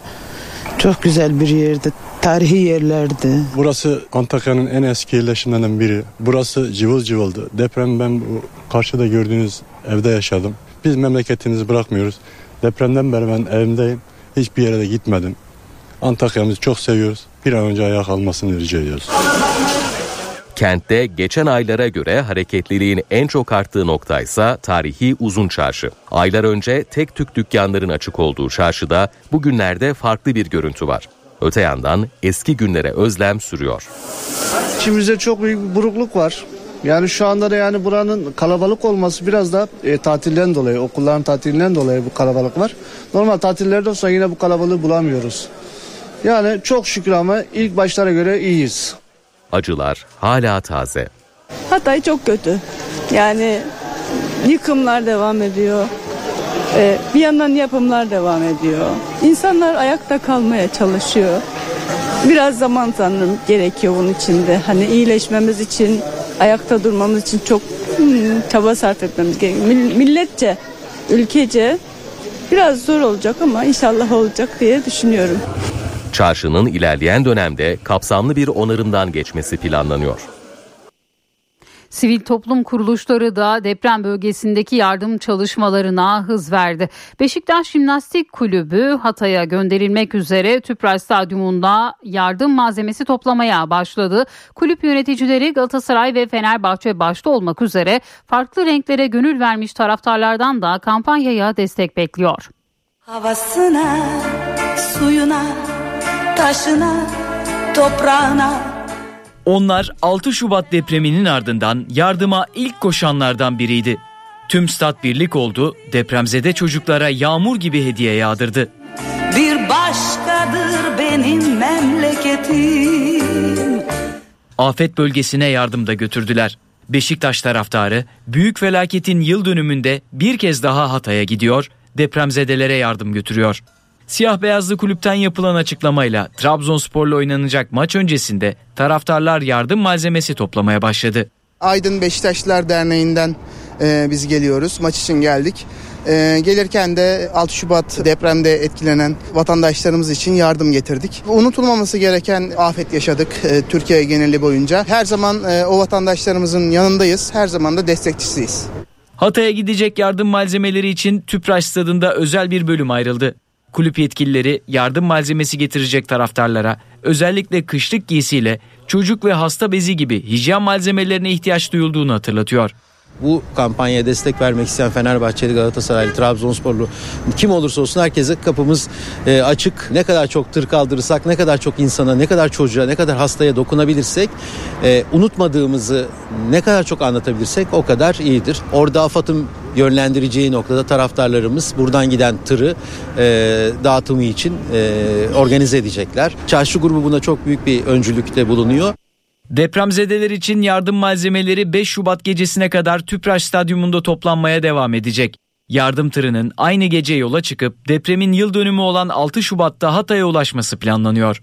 Çok güzel bir yerdi. Tarihi yerlerdi. Burası Antakya'nın en eski yerleşimlerinden biri. Burası cıvıl cıvıldı. Deprem ben bu karşıda gördüğünüz evde yaşadım. Biz memleketimizi bırakmıyoruz. Depremden beri ben evimdeyim. Hiçbir yere de gitmedim. Antakya'mızı çok seviyoruz. Bir an önce ayağa kalmasını rica ediyoruz. Kentte geçen aylara göre hareketliliğin en çok arttığı noktaysa tarihi Uzun Çarşı. Aylar önce tek tük dükkanların açık olduğu çarşıda bugünlerde farklı bir görüntü var. Öte yandan eski günlere özlem sürüyor. İçimizde çok büyük bir burukluk var. Yani şu anda da yani buranın kalabalık olması biraz da e, tatilden dolayı, okulların tatilinden dolayı bu kalabalık var. Normal tatillerde olsa yine bu kalabalığı bulamıyoruz. Yani çok şükür ama ilk başlara göre iyiyiz. Acılar hala taze. Hatay çok kötü. Yani yıkımlar devam ediyor. Ee, bir yandan yapımlar devam ediyor. İnsanlar ayakta kalmaya çalışıyor. Biraz zaman sanırım gerekiyor bunun içinde. Hani iyileşmemiz için, ayakta durmamız için çok hmm, çaba sarf etmemiz gerekiyor. Milletçe, ülkece biraz zor olacak ama inşallah olacak diye düşünüyorum. Çarşının ilerleyen dönemde kapsamlı bir onarımdan geçmesi planlanıyor. Sivil toplum kuruluşları da deprem bölgesindeki yardım çalışmalarına hız verdi. Beşiktaş Jimnastik Kulübü Hatay'a gönderilmek üzere Tüpraş Stadyumunda yardım malzemesi toplamaya başladı. Kulüp yöneticileri Galatasaray ve Fenerbahçe başta olmak üzere farklı renklere gönül vermiş taraftarlardan da kampanyaya destek bekliyor. Havasına, suyuna, taşına, toprağına Onlar 6 Şubat depreminin ardından yardıma ilk koşanlardan biriydi. Tüm stat birlik oldu, depremzede çocuklara yağmur gibi hediye yağdırdı. Bir başkadır benim memleketim. Afet bölgesine yardım da götürdüler. Beşiktaş taraftarı büyük felaketin yıl dönümünde bir kez daha Hatay'a gidiyor, depremzedelere yardım götürüyor. Siyah beyazlı kulüpten yapılan açıklamayla Trabzonspor'la oynanacak maç öncesinde taraftarlar yardım malzemesi toplamaya başladı. Aydın Beşiktaşlılar Derneği'nden e, biz geliyoruz. Maç için geldik. E, gelirken de 6 Şubat depremde etkilenen vatandaşlarımız için yardım getirdik. Unutulmaması gereken afet yaşadık e, Türkiye geneli boyunca. Her zaman e, o vatandaşlarımızın yanındayız. Her zaman da destekçisiyiz. Hatay'a gidecek yardım malzemeleri için Tüpraş stadında özel bir bölüm ayrıldı. Kulüp yetkilileri yardım malzemesi getirecek taraftarlara özellikle kışlık giysiyle çocuk ve hasta bezi gibi hijyen malzemelerine ihtiyaç duyulduğunu hatırlatıyor. Bu kampanyaya destek vermek isteyen Fenerbahçeli, Galatasaraylı, Trabzonsporlu kim olursa olsun herkese kapımız e, açık. Ne kadar çok tır kaldırırsak, ne kadar çok insana, ne kadar çocuğa, ne kadar hastaya dokunabilirsek, e, unutmadığımızı ne kadar çok anlatabilirsek o kadar iyidir. Orada AFAD'ın yönlendireceği noktada taraftarlarımız buradan giden tırı e, dağıtımı için e, organize edecekler. Çarşı grubu buna çok büyük bir öncülükte bulunuyor. Depremzedeler için yardım malzemeleri 5 Şubat gecesine kadar Tüpraş Stadyumunda toplanmaya devam edecek. Yardım tırının aynı gece yola çıkıp depremin yıl dönümü olan 6 Şubat'ta Hatay'a ulaşması planlanıyor.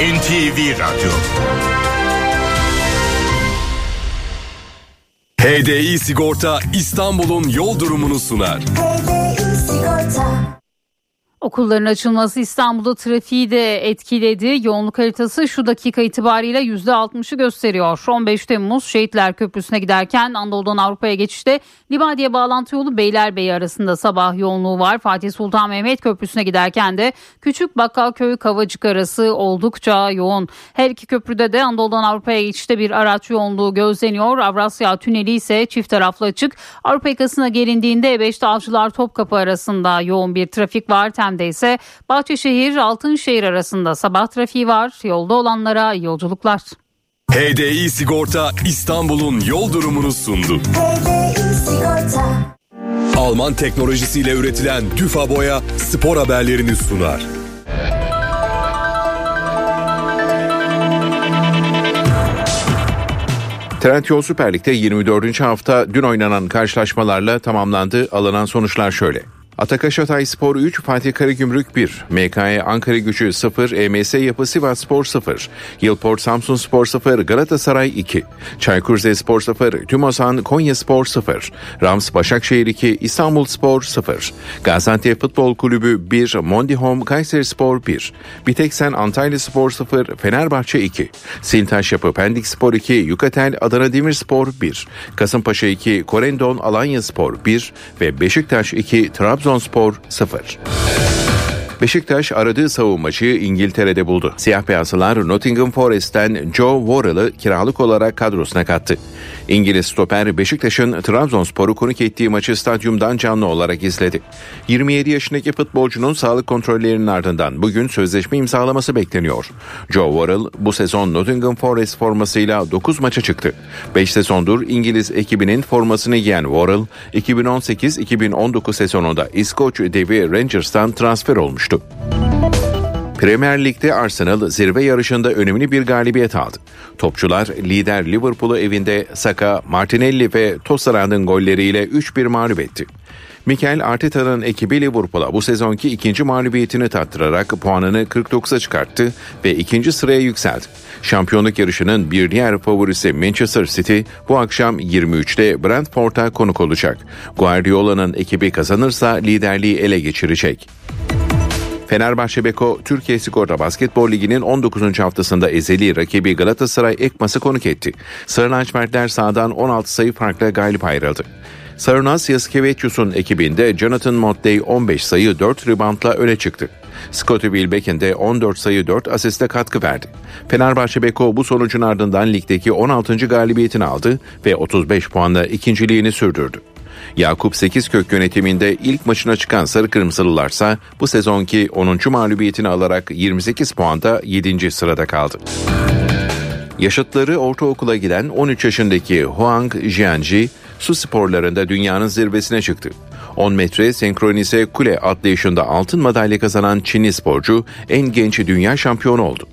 NTV Radyo HDI Sigorta İstanbul'un yol durumunu sunar. Okulların açılması İstanbul'da trafiği de etkiledi. Yoğunluk haritası şu dakika itibariyle %60'ı gösteriyor. 15 Temmuz Şehitler Köprüsü'ne giderken Anadolu'dan Avrupa'ya geçişte Libadiye bağlantı yolu Beylerbeyi arasında sabah yoğunluğu var. Fatih Sultan Mehmet Köprüsü'ne giderken de Küçük Bakkalköy Kavacık arası oldukça yoğun. Her iki köprüde de Anadolu'dan Avrupa'ya geçişte bir araç yoğunluğu gözleniyor. Avrasya Tüneli ise çift taraflı açık. Avrupa yakasına gelindiğinde E5'te Avcılar Topkapı arasında yoğun bir trafik var. Tem'de ise Bahçeşehir Altınşehir arasında sabah trafiği var. Yolda olanlara yolculuklar. HDI Sigorta İstanbul'un yol durumunu sundu. Alman teknolojisiyle üretilen Düfa Boya spor haberlerini sunar. Trendyol Süper Lig'de 24. hafta dün oynanan karşılaşmalarla tamamlandı. Alınan sonuçlar şöyle. Atakaş Hatay Spor 3, Fatih Karagümrük 1, MKE Ankara Gücü 0, EMS Yapı Sivas Spor 0, Yılport Samsun Spor 0, Galatasaray 2, Çaykur Rizespor 0, Tümosan Konya Spor 0, Rams Başakşehir 2, İstanbul Spor 0, Gaziantep Futbol Kulübü 1, Mondihom Kayseri Spor 1, Biteksen Antalya Spor 0, Fenerbahçe 2, Sintaş Yapı Pendik Spor 2, Yukatel Adana Demirspor 1, Kasımpaşa 2, Korendon Alanya Spor 1 ve Beşiktaş 2, Trabzon Trabzonspor 0. Beşiktaş aradığı savunmacıyı İngiltere'de buldu. Siyah beyazlılar Nottingham Forest'ten Joe Worrell'ı kiralık olarak kadrosuna kattı. İngiliz stoper Beşiktaş'ın Trabzonspor'u konuk ettiği maçı stadyumdan canlı olarak izledi. 27 yaşındaki futbolcunun sağlık kontrollerinin ardından bugün sözleşme imzalaması bekleniyor. Joe Worrell bu sezon Nottingham Forest formasıyla 9 maça çıktı. 5 sezondur İngiliz ekibinin formasını giyen Worrell 2018-2019 sezonunda İskoç devi Rangers'tan transfer olmuştu. Premier Lig'de Arsenal zirve yarışında önemli bir galibiyet aldı. Topçular lider Liverpool'u evinde Saka, Martinelli ve Tosserand'ın golleriyle 3-1 mağlup etti. Mikel Arteta'nın ekibi Liverpool'a bu sezonki ikinci mağlubiyetini tattırarak puanını 49'a çıkarttı ve ikinci sıraya yükseldi. Şampiyonluk yarışının bir diğer favorisi Manchester City bu akşam 23'te Brentford'a konuk olacak. Guardiola'nın ekibi kazanırsa liderliği ele geçirecek. Fenerbahçe Beko Türkiye Sigorta Basketbol Ligi'nin 19. haftasında ezeli rakibi Galatasaray Ekmas'ı konuk etti. Sarı lacivertler sahadan 16 sayı farkla galip ayrıldı. Sarunas Yaskevicius'un ekibinde Jonathan Motley 15 sayı 4 ribantla öne çıktı. Scottie Wilbeck'in de 14 sayı 4 asiste katkı verdi. Fenerbahçe Beko bu sonucun ardından ligdeki 16. galibiyetini aldı ve 35 puanla ikinciliğini sürdürdü. Yakup Sekizkök yönetiminde ilk maçına çıkan Sarı Kırmızılılarsa bu sezonki 10. mağlubiyetini alarak 28 puanda 7. sırada kaldı. Yaşıtları ortaokula giden 13 yaşındaki Huang Jianji su sporlarında dünyanın zirvesine çıktı. 10 metre senkronize kule atlayışında altın madalya kazanan Çinli sporcu en genç dünya şampiyonu oldu.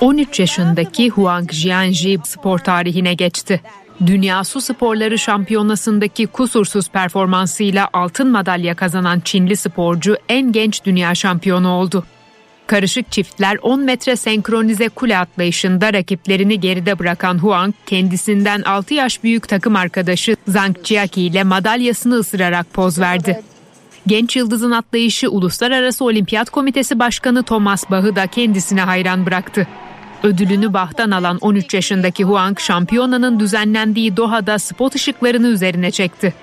13 yaşındaki Huang Jianji spor tarihine geçti. Dünya Su Sporları Şampiyonası'ndaki kusursuz performansıyla altın madalya kazanan Çinli sporcu en genç dünya şampiyonu oldu. Karışık çiftler 10 metre senkronize kule atlayışında rakiplerini geride bırakan Huang, kendisinden 6 yaş büyük takım arkadaşı Zhang Jiaqi ile madalyasını ısırarak poz verdi. Genç yıldızın atlayışı Uluslararası Olimpiyat Komitesi Başkanı Thomas Bach'ı da kendisine hayran bıraktı. Ödülünü Bach'tan alan 13 yaşındaki Huang, şampiyonanın düzenlendiği Doha'da spot ışıklarını üzerine çekti.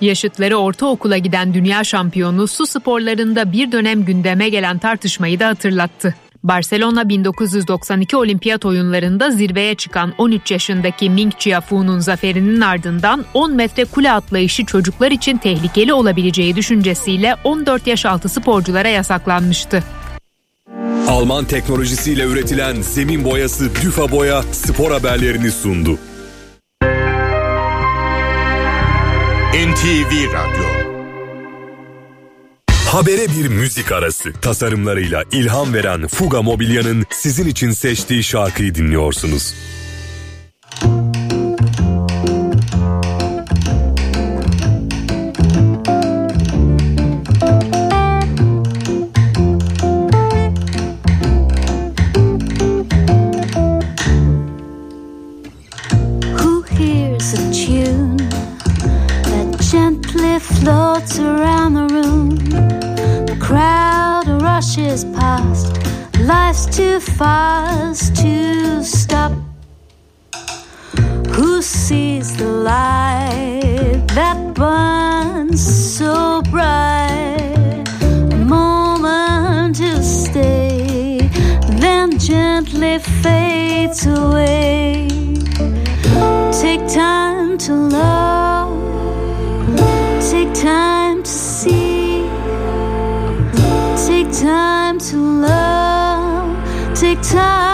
Yaşıtları ortaokula giden dünya şampiyonu su sporlarında bir dönem gündeme gelen tartışmayı da hatırlattı. Barcelona 1992 Olimpiyat oyunlarında zirveye çıkan 13 yaşındaki Ming Chiafu'nun zaferinin ardından 10 metre kule atlayışı çocuklar için tehlikeli olabileceği düşüncesiyle 14 yaş altı sporculara yasaklanmıştı. Alman teknolojisiyle üretilen zemin boyası Düfa Boya spor haberlerini sundu. NTV Radyo Habere bir müzik arası. Tasarımlarıyla ilham veren Fuga Mobilya'nın sizin için seçtiği şarkıyı dinliyorsunuz. Who around the room? The crowd rushes past, life's too fast to stop. Who sees the light that burns so bright? A moment to stay, then gently fades away. Take time to love, to love, take time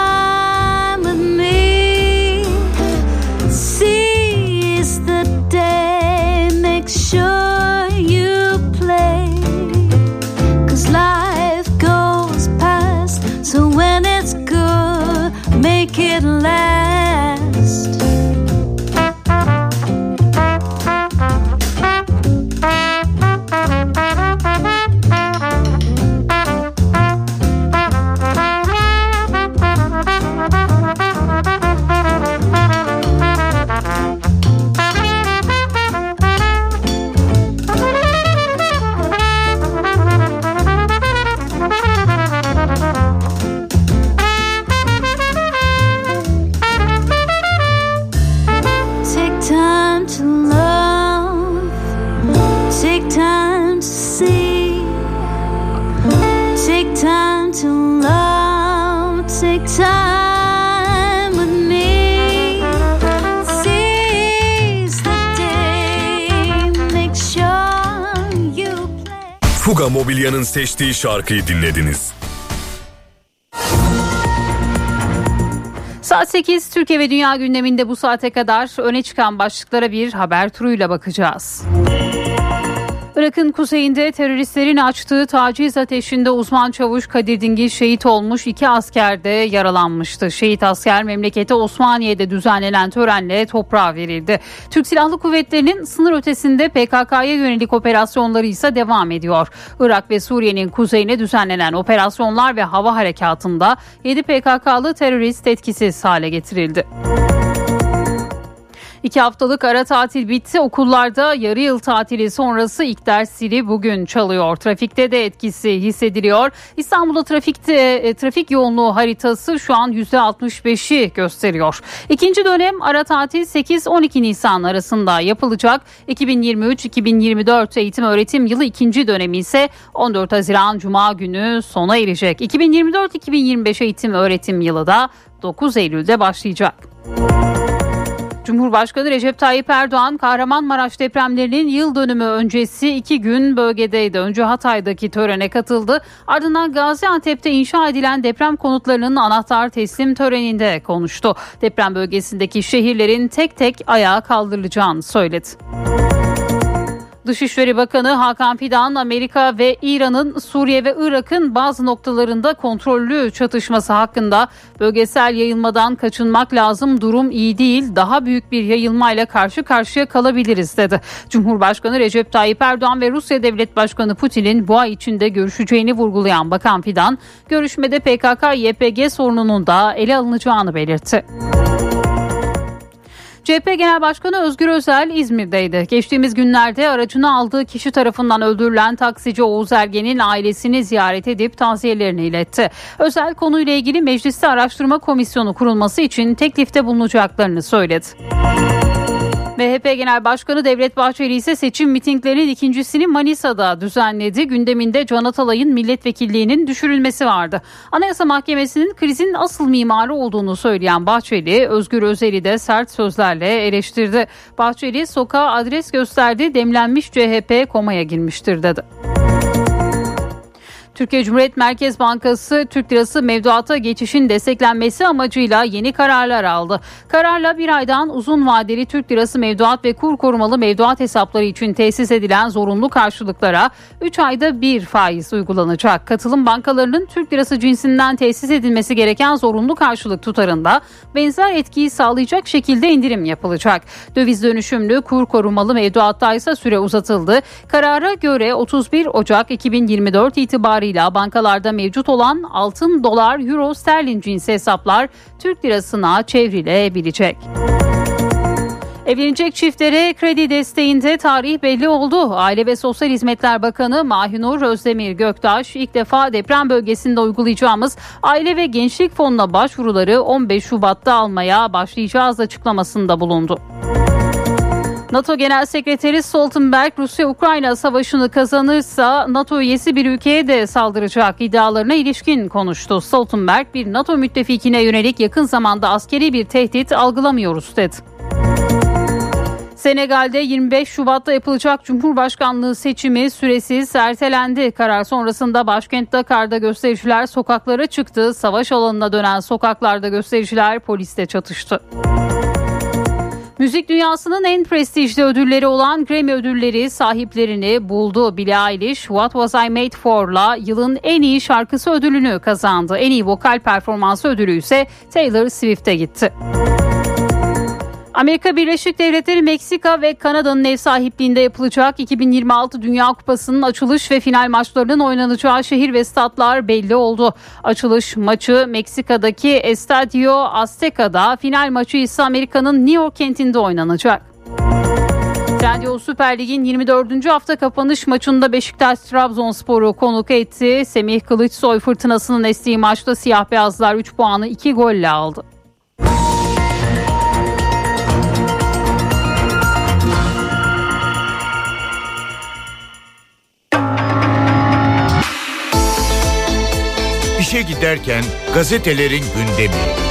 Fuga Mobilya'nın seçtiği şarkıyı dinlediniz. Saat 8 Türkiye ve Dünya gündeminde bu saate kadar öne çıkan başlıklara bir haber turuyla bakacağız. Irak'ın kuzeyinde teröristlerin açtığı taciz ateşinde uzman çavuş Kadir Dingil şehit olmuş iki asker de yaralanmıştı. Şehit asker memleketi Osmaniye'de düzenlenen törenle toprağa verildi. Türk Silahlı Kuvvetleri'nin sınır ötesinde PKK'ya yönelik operasyonları ise devam ediyor. Irak ve Suriye'nin kuzeyine düzenlenen operasyonlar ve hava harekatında 7 PKK'lı terörist etkisiz hale getirildi. İki haftalık ara tatil bitti. Okullarda yarı yıl tatili sonrası ilk ders zili bugün çalıyor. Trafikte de etkisi hissediliyor. İstanbul'da trafikte e, trafik yoğunluğu haritası şu an %65'i gösteriyor. İkinci dönem ara tatil 8-12 Nisan arasında yapılacak. 2023-2024 eğitim öğretim yılı ikinci dönemi ise 14 Haziran Cuma günü sona erecek. 2024-2025 eğitim öğretim yılı da 9 Eylül'de başlayacak. Cumhurbaşkanı Recep Tayyip Erdoğan Kahramanmaraş depremlerinin yıl dönümü öncesi iki gün bölgedeydi. Önce Hatay'daki törene katıldı. Ardından Gaziantep'te inşa edilen deprem konutlarının anahtar teslim töreninde konuştu. Deprem bölgesindeki şehirlerin tek tek ayağa kaldırılacağını söyledi. Dışişleri Bakanı Hakan Fidan Amerika ve İran'ın Suriye ve Irak'ın bazı noktalarında kontrollü çatışması hakkında bölgesel yayılmadan kaçınmak lazım durum iyi değil daha büyük bir yayılmayla karşı karşıya kalabiliriz dedi. Cumhurbaşkanı Recep Tayyip Erdoğan ve Rusya Devlet Başkanı Putin'in bu ay içinde görüşeceğini vurgulayan Bakan Fidan görüşmede PKK-YPG sorununun da ele alınacağını belirtti. CHP Genel Başkanı Özgür Özel İzmir'deydi. Geçtiğimiz günlerde aracını aldığı kişi tarafından öldürülen taksici Oğuz Ergen'in ailesini ziyaret edip taziyelerini iletti. Özel konuyla ilgili mecliste araştırma komisyonu kurulması için teklifte bulunacaklarını söyledi. MHP Genel Başkanı Devlet Bahçeli ise seçim mitinglerinin ikincisini Manisa'da düzenledi. Gündeminde Can Atalay'ın milletvekilliğinin düşürülmesi vardı. Anayasa Mahkemesi'nin krizin asıl mimarı olduğunu söyleyen Bahçeli, Özgür Özel'i de sert sözlerle eleştirdi. Bahçeli sokağa adres gösterdi, demlenmiş CHP komaya girmiştir dedi. Türkiye Cumhuriyet Merkez Bankası Türk Lirası mevduata geçişin desteklenmesi amacıyla yeni kararlar aldı. Kararla bir aydan uzun vadeli Türk Lirası mevduat ve kur korumalı mevduat hesapları için tesis edilen zorunlu karşılıklara 3 ayda bir faiz uygulanacak. Katılım bankalarının Türk Lirası cinsinden tesis edilmesi gereken zorunlu karşılık tutarında benzer etkiyi sağlayacak şekilde indirim yapılacak. Döviz dönüşümlü kur korumalı mevduatta ise süre uzatıldı. Karara göre 31 Ocak 2024 itibariyle bankalarda mevcut olan altın, dolar, euro, sterlin cinsi hesaplar Türk lirasına çevrilebilecek. Evlenecek çiftlere kredi desteğinde tarih belli oldu. Aile ve Sosyal Hizmetler Bakanı Mahinur Özdemir Göktaş ilk defa deprem bölgesinde uygulayacağımız aile ve gençlik fonuna başvuruları 15 Şubat'ta almaya başlayacağız açıklamasında bulundu. NATO Genel Sekreteri Stoltenberg Rusya-Ukrayna savaşını kazanırsa NATO üyesi bir ülkeye de saldıracak iddialarına ilişkin konuştu. Stoltenberg bir NATO müttefikine yönelik yakın zamanda askeri bir tehdit algılamıyoruz dedi. Senegal'de 25 Şubat'ta yapılacak Cumhurbaşkanlığı seçimi süresiz ertelendi. Karar sonrasında başkent Dakar'da göstericiler sokaklara çıktı. Savaş alanına dönen sokaklarda göstericiler polisle çatıştı. Müzik dünyasının en prestijli ödülleri olan Grammy ödülleri sahiplerini buldu. Billie Eilish What Was I Made For'la yılın en iyi şarkısı ödülünü kazandı. En iyi vokal performansı ödülü ise Taylor Swift'e gitti. Amerika Birleşik Devletleri, Meksika ve Kanada'nın ev sahipliğinde yapılacak 2026 Dünya Kupası'nın açılış ve final maçlarının oynanacağı şehir ve statlar belli oldu. Açılış maçı Meksika'daki Estadio Azteca'da, final maçı ise Amerika'nın New York kentinde oynanacak. Trendyol Süper Lig'in 24. hafta kapanış maçında Beşiktaş Trabzonspor'u konuk etti. Semih Kılıçsoy fırtınasının estiği maçta siyah beyazlar 3 puanı 2 golle aldı. İşe giderken gazetelerin gündemi.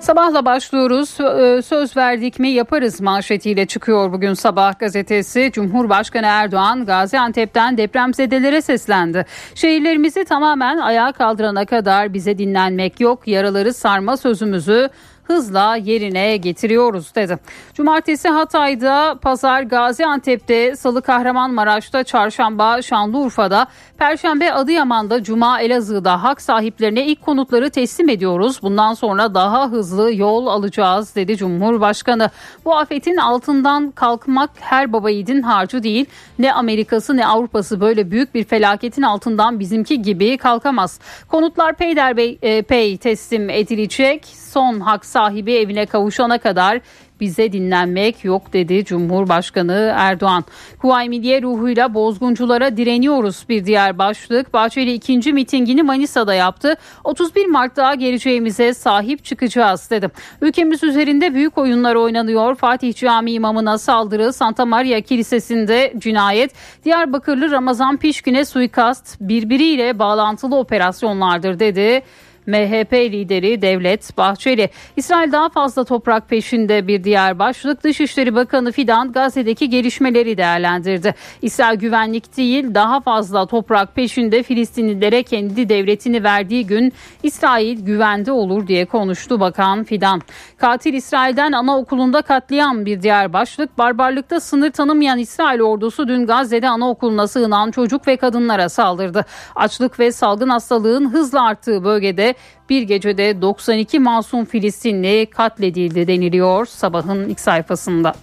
Sabahla başlıyoruz. Ee, Söz verdik mi yaparız manşetiyle çıkıyor bugün sabah gazetesi. Cumhurbaşkanı Erdoğan Gaziantep'ten depremzedelere seslendi. Şehirlerimizi tamamen ayağa kaldırana kadar bize dinlenmek yok. Yaraları sarma sözümüzü hızla yerine getiriyoruz dedi. Cumartesi Hatay'da, pazar Gaziantep'te, salı Kahramanmaraş'ta, çarşamba Şanlıurfa'da, perşembe Adıyaman'da, cuma Elazığ'da hak sahiplerine ilk konutları teslim ediyoruz. Bundan sonra daha hızlı yol alacağız dedi Cumhurbaşkanı. Bu afetin altından kalkmak her baba yiğidin harcı değil. Ne Amerika'sı ne Avrupa'sı böyle büyük bir felaketin altından bizimki gibi kalkamaz. Konutlar peyderpey e, pey teslim edilecek. Son hak sahibi evine kavuşana kadar bize dinlenmek yok dedi Cumhurbaşkanı Erdoğan. Kuvayi Milliye ruhuyla bozgunculara direniyoruz bir diğer başlık. Bahçeli ikinci mitingini Manisa'da yaptı. 31 Mart'ta geleceğimize sahip çıkacağız dedi. Ülkemiz üzerinde büyük oyunlar oynanıyor. Fatih Camii imamına saldırı, Santa Maria Kilisesi'nde cinayet, Diyarbakırlı Ramazan Pişkin'e suikast birbiriyle bağlantılı operasyonlardır dedi. MHP lideri Devlet Bahçeli. İsrail daha fazla toprak peşinde bir diğer başlık. Dışişleri Bakanı Fidan Gazze'deki gelişmeleri değerlendirdi. İsrail güvenlik değil daha fazla toprak peşinde Filistinlilere kendi devletini verdiği gün İsrail güvende olur diye konuştu Bakan Fidan. Katil İsrail'den anaokulunda katliam bir diğer başlık. Barbarlıkta sınır tanımayan İsrail ordusu dün Gazze'de anaokuluna sığınan çocuk ve kadınlara saldırdı. Açlık ve salgın hastalığın hızla arttığı bölgede bir gecede 92 masum Filistinli katledildi deniliyor sabahın ilk sayfasında.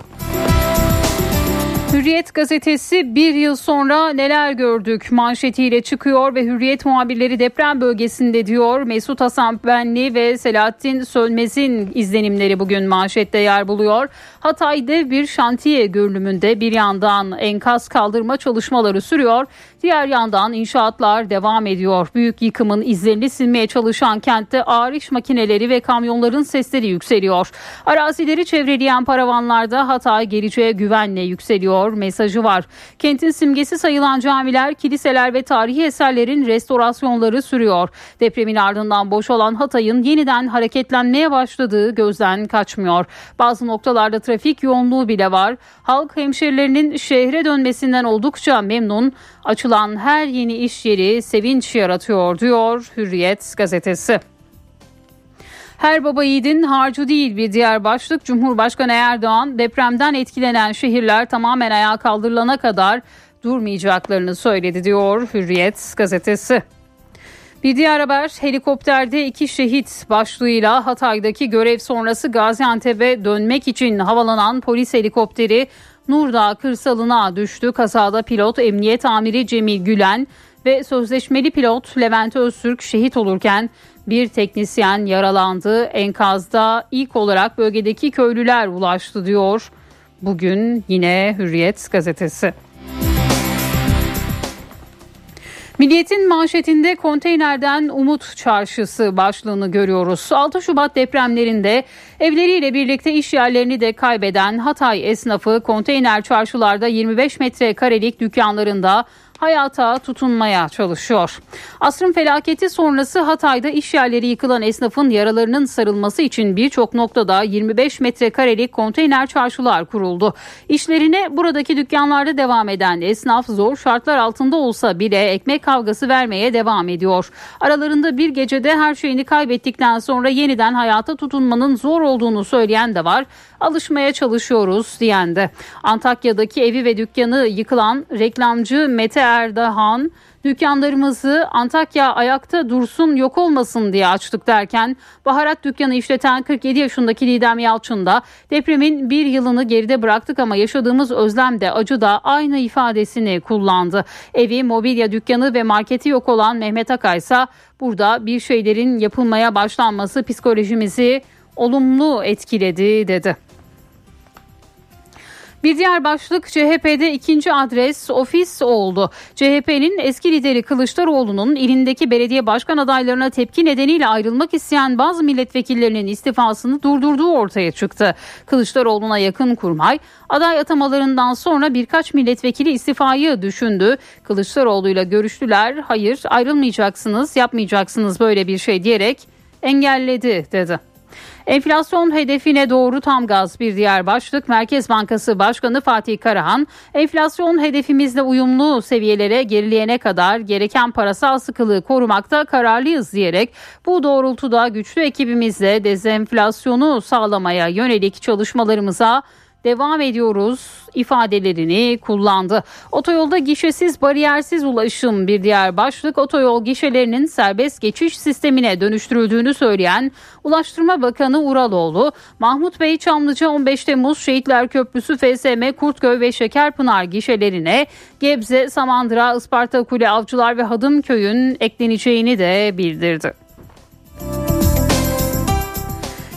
Hürriyet gazetesi bir yıl sonra neler gördük manşetiyle çıkıyor ve Hürriyet muhabirleri deprem bölgesinde diyor. Mesut Hasan Benli ve Selahattin Sölmez'in izlenimleri bugün manşette yer buluyor. Hatay'da bir şantiye görünümünde bir yandan enkaz kaldırma çalışmaları sürüyor. Diğer yandan inşaatlar devam ediyor. Büyük yıkımın izlerini silmeye çalışan kentte ağır iş makineleri ve kamyonların sesleri yükseliyor. Arazileri çevreleyen paravanlarda Hatay geleceğe güvenle yükseliyor mesajı var. Kentin simgesi sayılan camiler, kiliseler ve tarihi eserlerin restorasyonları sürüyor. Depremin ardından boşalan Hatay'ın yeniden hareketlenmeye başladığı gözden kaçmıyor. Bazı noktalarda trafik yoğunluğu bile var. Halk hemşerilerinin şehre dönmesinden oldukça memnun. Açılan her yeni iş yeri sevinç yaratıyor diyor Hürriyet gazetesi. Her baba yiğidin harcı değil bir diğer başlık Cumhurbaşkanı Erdoğan depremden etkilenen şehirler tamamen ayağa kaldırılana kadar durmayacaklarını söyledi diyor Hürriyet gazetesi. Bir diğer haber helikopterde iki şehit başlığıyla Hatay'daki görev sonrası Gaziantep'e dönmek için havalanan polis helikopteri Nurdağ kırsalına düştü. Kazada pilot emniyet amiri Cemil Gülen ve sözleşmeli pilot Levent Öztürk şehit olurken bir teknisyen yaralandı. Enkazda ilk olarak bölgedeki köylüler ulaştı diyor. Bugün yine Hürriyet gazetesi. Milliyet'in manşetinde konteynerden Umut Çarşısı başlığını görüyoruz. 6 Şubat depremlerinde evleriyle birlikte iş yerlerini de kaybeden Hatay esnafı konteyner çarşılarda 25 metrekarelik dükkanlarında hayata tutunmaya çalışıyor. Asrın felaketi sonrası Hatay'da iş yerleri yıkılan esnafın yaralarının sarılması için birçok noktada 25 metrekarelik konteyner çarşılar kuruldu. İşlerine buradaki dükkanlarda devam eden esnaf zor şartlar altında olsa bile ekmek kavgası vermeye devam ediyor. Aralarında bir gecede her şeyini kaybettikten sonra yeniden hayata tutunmanın zor olduğunu söyleyen de var. Alışmaya çalışıyoruz diyen de. Antakya'daki evi ve dükkanı yıkılan reklamcı Mete Erdahan dükkanlarımızı Antakya ayakta dursun yok olmasın diye açtık derken baharat dükkanı işleten 47 yaşındaki Didem Yalçın da depremin bir yılını geride bıraktık ama yaşadığımız özlem de acı da aynı ifadesini kullandı. Evi, mobilya dükkanı ve marketi yok olan Mehmet Akay ise burada bir şeylerin yapılmaya başlanması psikolojimizi olumlu etkiledi dedi. Bir diğer başlık CHP'de ikinci adres ofis oldu. CHP'nin eski lideri Kılıçdaroğlu'nun ilindeki belediye başkan adaylarına tepki nedeniyle ayrılmak isteyen bazı milletvekillerinin istifasını durdurduğu ortaya çıktı. Kılıçdaroğlu'na yakın kurmay aday atamalarından sonra birkaç milletvekili istifayı düşündü. Kılıçdaroğlu'yla görüştüler. Hayır ayrılmayacaksınız yapmayacaksınız böyle bir şey diyerek engelledi dedi. Enflasyon hedefine doğru tam gaz bir diğer başlık. Merkez Bankası Başkanı Fatih Karahan, enflasyon hedefimizle uyumlu seviyelere gerileyene kadar gereken parasal sıkılığı korumakta kararlıyız diyerek bu doğrultuda güçlü ekibimizle dezenflasyonu sağlamaya yönelik çalışmalarımıza devam ediyoruz ifadelerini kullandı. Otoyolda gişesiz bariyersiz ulaşım bir diğer başlık otoyol gişelerinin serbest geçiş sistemine dönüştürüldüğünü söyleyen Ulaştırma Bakanı Uraloğlu, Mahmut Bey Çamlıca 15 Temmuz Şehitler Köprüsü FSM Kurtköy ve Şekerpınar gişelerine Gebze, Samandıra, Isparta Kule, Avcılar ve Hadımköy'ün ekleneceğini de bildirdi.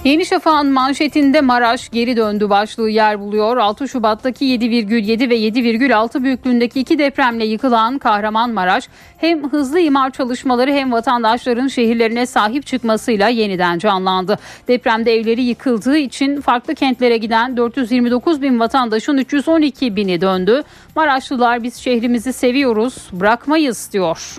Yeni Şafak'ın manşetinde Maraş geri döndü başlığı yer buluyor. 6 Şubat'taki 7,7 ve 7,6 büyüklüğündeki iki depremle yıkılan Kahramanmaraş hem hızlı imar çalışmaları hem vatandaşların şehirlerine sahip çıkmasıyla yeniden canlandı. Depremde evleri yıkıldığı için farklı kentlere giden 429 bin vatandaşın 312 bini döndü. Maraşlılar biz şehrimizi seviyoruz bırakmayız diyor.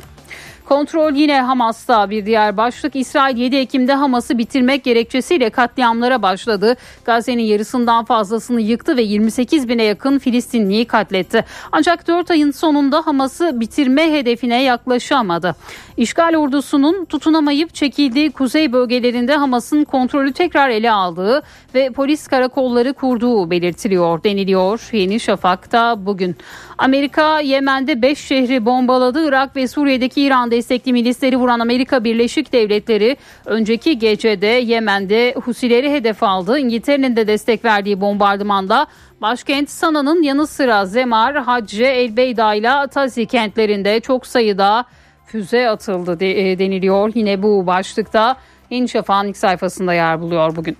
Kontrol yine Hamas'ta bir diğer başlık. İsrail 7 Ekim'de Hamas'ı bitirmek gerekçesiyle katliamlara başladı. Gazze'nin yarısından fazlasını yıktı ve 28 bine yakın Filistinliyi katletti. Ancak 4 ayın sonunda Hamas'ı bitirme hedefine yaklaşamadı. İşgal ordusunun tutunamayıp çekildiği kuzey bölgelerinde Hamas'ın kontrolü tekrar ele aldığı ve polis karakolları kurduğu belirtiliyor deniliyor Yeni Şafak'ta bugün. Amerika Yemen'de 5 şehri bombaladı. Irak ve Suriye'deki İran destekli milisleri vuran Amerika Birleşik Devletleri önceki gecede Yemen'de Husileri hedef aldı. İngiltere'nin de destek verdiği bombardımanda başkent Sana'nın yanı sıra Zemar, Hacce, Elbeyda ile Tazi kentlerinde çok sayıda füze atıldı e, deniliyor. Yine bu başlıkta Yeni Şafak'ın ilk sayfasında yer buluyor bugün.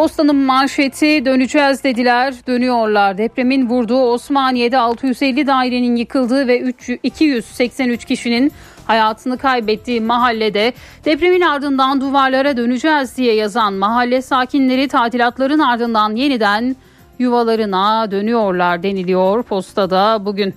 Postanın manşeti döneceğiz dediler dönüyorlar. Depremin vurduğu Osmaniye'de 650 dairenin yıkıldığı ve 3, 283 kişinin hayatını kaybettiği mahallede depremin ardından duvarlara döneceğiz diye yazan mahalle sakinleri tatilatların ardından yeniden yuvalarına dönüyorlar deniliyor postada bugün.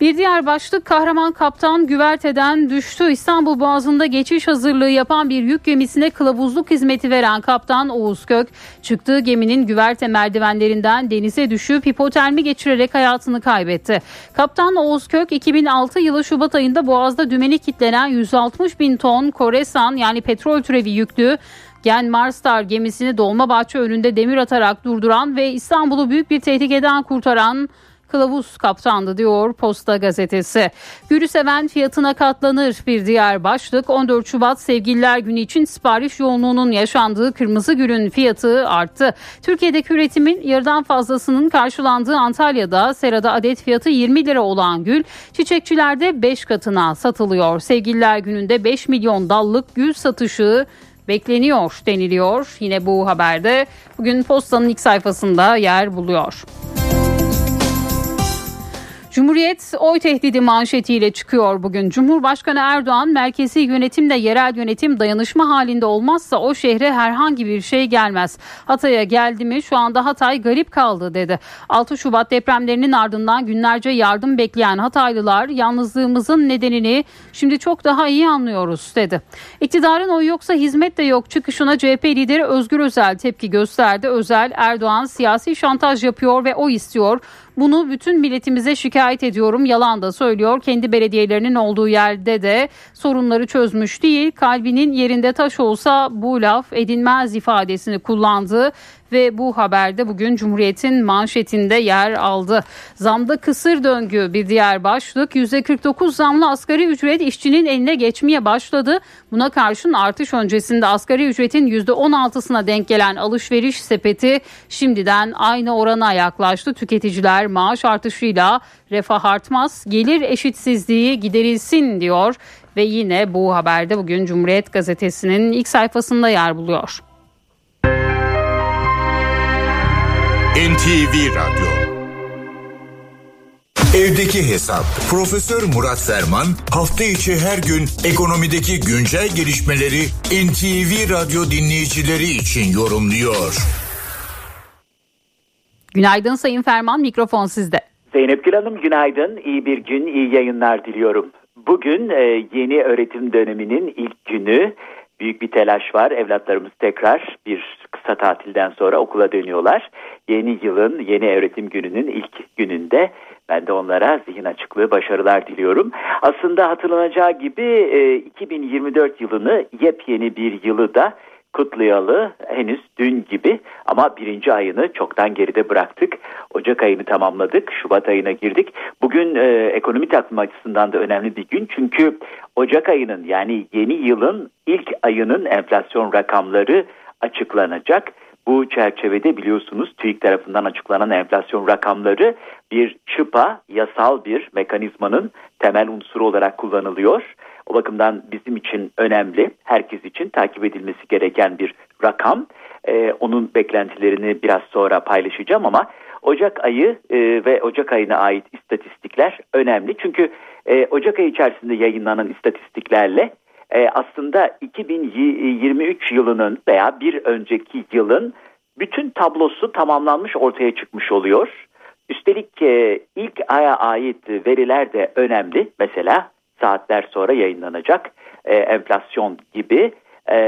Bir diğer başlık kahraman kaptan güverteden düştü. İstanbul Boğazı'nda geçiş hazırlığı yapan bir yük gemisine kılavuzluk hizmeti veren kaptan Oğuz Kök çıktığı geminin güverte merdivenlerinden denize düşüp hipotermi geçirerek hayatını kaybetti. Kaptan Oğuz Kök 2006 yılı Şubat ayında Boğaz'da dümeni kitlenen 160 bin ton Koresan yani petrol türevi yüklü Gen Marstar gemisini Dolmabahçe önünde demir atarak durduran ve İstanbul'u büyük bir tehlikeden kurtaran kılavuz kaptandı diyor Posta gazetesi. Gülü seven fiyatına katlanır bir diğer başlık 14 Şubat Sevgililer Günü için sipariş yoğunluğunun yaşandığı kırmızı gülün fiyatı arttı. Türkiye'deki üretimin yarıdan fazlasının karşılandığı Antalya'da serada adet fiyatı 20 lira olan gül çiçekçilerde 5 katına satılıyor. Sevgililer Günü'nde 5 milyon dallık gül satışı bekleniyor deniliyor. Yine bu haberde bugün postanın ilk sayfasında yer buluyor. Cumhuriyet oy tehdidi manşetiyle çıkıyor bugün. Cumhurbaşkanı Erdoğan merkezi yönetimle yerel yönetim dayanışma halinde olmazsa o şehre herhangi bir şey gelmez. Hatay'a geldi mi şu anda Hatay garip kaldı dedi. 6 Şubat depremlerinin ardından günlerce yardım bekleyen Hataylılar yalnızlığımızın nedenini şimdi çok daha iyi anlıyoruz dedi. İktidarın oy yoksa hizmet de yok çıkışına CHP lideri Özgür Özel tepki gösterdi. Özel Erdoğan siyasi şantaj yapıyor ve o istiyor. Bunu bütün milletimize şikayet ediyorum. Yalan da söylüyor. Kendi belediyelerinin olduğu yerde de sorunları çözmüş değil. Kalbinin yerinde taş olsa bu laf edinmez ifadesini kullandı ve bu haberde bugün Cumhuriyet'in manşetinde yer aldı. Zamda kısır döngü bir diğer başlık. %49 zamlı asgari ücret işçinin eline geçmeye başladı. Buna karşın artış öncesinde asgari ücretin %16'sına denk gelen alışveriş sepeti şimdiden aynı orana yaklaştı. Tüketiciler maaş artışıyla refah artmaz, gelir eşitsizliği giderilsin diyor ve yine bu haberde bugün Cumhuriyet gazetesinin ilk sayfasında yer buluyor. NTV Radyo Evdeki Hesap Profesör Murat Ferman hafta içi her gün ekonomideki güncel gelişmeleri NTV Radyo dinleyicileri için yorumluyor. Günaydın Sayın Ferman mikrofon sizde. Zeynep Gül Hanım günaydın. İyi bir gün, iyi yayınlar diliyorum. Bugün e, yeni öğretim döneminin ilk günü. Büyük bir telaş var. Evlatlarımız tekrar bir kısa tatilden sonra okula dönüyorlar. Yeni yılın, yeni öğretim gününün ilk gününde ben de onlara zihin açıklığı, başarılar diliyorum. Aslında hatırlanacağı gibi e, 2024 yılını yepyeni bir yılı da kutlayalı henüz dün gibi ama birinci ayını çoktan geride bıraktık. Ocak ayını tamamladık. Şubat ayına girdik. Bugün e, ekonomi takvimi açısından da önemli bir gün. Çünkü Ocak ayının yani yeni yılın ilk ayının enflasyon rakamları açıklanacak. Bu çerçevede biliyorsunuz TÜİK tarafından açıklanan enflasyon rakamları bir çıpa, yasal bir mekanizmanın temel unsuru olarak kullanılıyor. O bakımdan bizim için önemli, herkes için takip edilmesi gereken bir rakam. Ee, onun beklentilerini biraz sonra paylaşacağım ama Ocak ayı e, ve Ocak ayına ait istatistikler önemli. Çünkü e, Ocak ayı içerisinde yayınlanan istatistiklerle e, aslında 2023 yılının veya bir önceki yılın bütün tablosu tamamlanmış ortaya çıkmış oluyor. Üstelik e, ilk aya ait veriler de önemli. Mesela saatler sonra yayınlanacak e, enflasyon gibi. E,